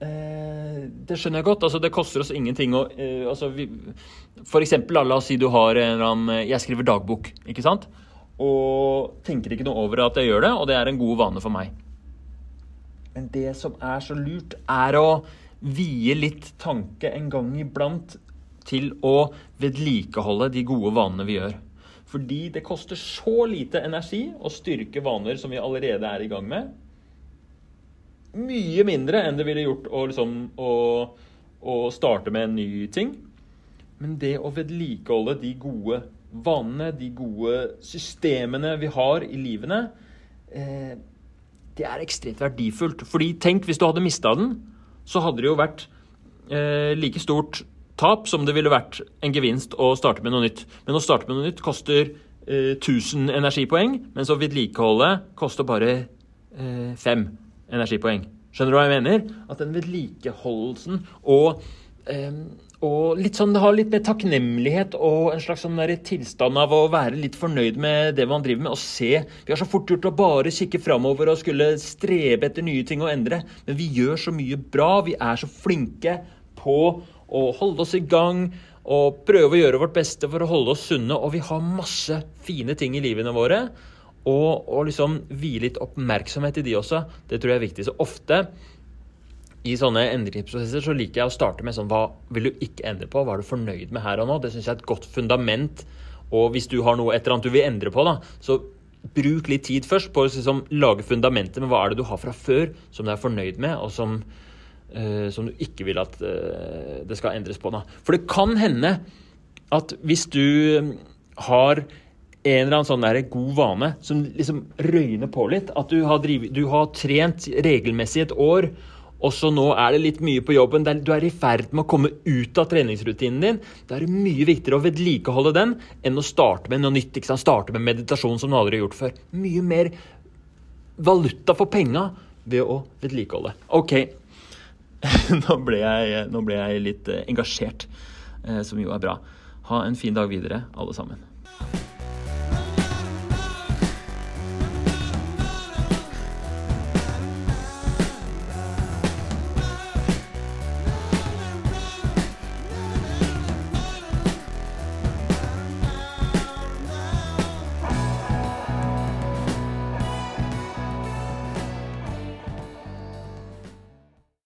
Speaker 1: Eh, det skjønner jeg godt. altså Det koster oss ingenting å uh, altså vi, For eksempel, la oss si du har en eller annen eh, Jeg skriver dagbok, ikke sant? Og tenker ikke noe over at jeg gjør det, og det er en god vane for meg. Men det som er så lurt, er å vie litt tanke en gang iblant til å vedlikeholde de gode vanene vi gjør. Fordi det koster så lite energi å styrke vaner som vi allerede er i gang med mye mindre enn det ville gjort å, liksom, å, å starte med en ny ting. Men det å vedlikeholde de gode vanene, de gode systemene vi har i livene, eh, det er ekstremt verdifullt. Fordi tenk hvis du hadde mista den, så hadde det jo vært eh, like stort tap som det ville vært en gevinst å starte med noe nytt. Men å starte med noe nytt koster eh, 1000 energipoeng, mens å vedlikeholde koster bare eh, 5 energipoeng. Skjønner du hva jeg mener? At den vedlikeholdelsen og, um, og litt sånn, Det har litt mer takknemlighet og en slags sånn tilstand av å være litt fornøyd med det man driver med. og se. Vi har så fort gjort å bare kikke framover og skulle strebe etter nye ting og endre. Men vi gjør så mye bra. Vi er så flinke på å holde oss i gang og prøve å gjøre vårt beste for å holde oss sunne. Og vi har masse fine ting i livene våre. Og, og liksom vie litt oppmerksomhet i de også. Det tror jeg er viktig. Så ofte i sånne endringsprosesser så liker jeg å starte med sånn Hva vil du ikke endre på? Hva er du fornøyd med her og nå? Det syns jeg er et godt fundament. Og hvis du har noe et eller annet du vil endre på, da, så bruk litt tid først på å liksom, lage fundamentet med hva er det du har fra før som du er fornøyd med, og som, uh, som du ikke vil at uh, det skal endres på. Da. For det kan hende at hvis du har en eller annen sånn der god vane som liksom røyner på litt, at du har, drivet, du har trent regelmessig et år og så nå er det litt mye på jobben, du er i ferd med å komme ut av treningsrutinen din. Da er det mye viktigere å vedlikeholde den enn å starte med noe nytt. Ikke sant? Starte med meditasjon som du aldri har gjort før. Mye mer valuta for penga ved å vedlikeholde. Ok, nå ble jeg, nå ble jeg litt eh, engasjert, eh, som jo er bra. Ha en fin dag videre, alle sammen.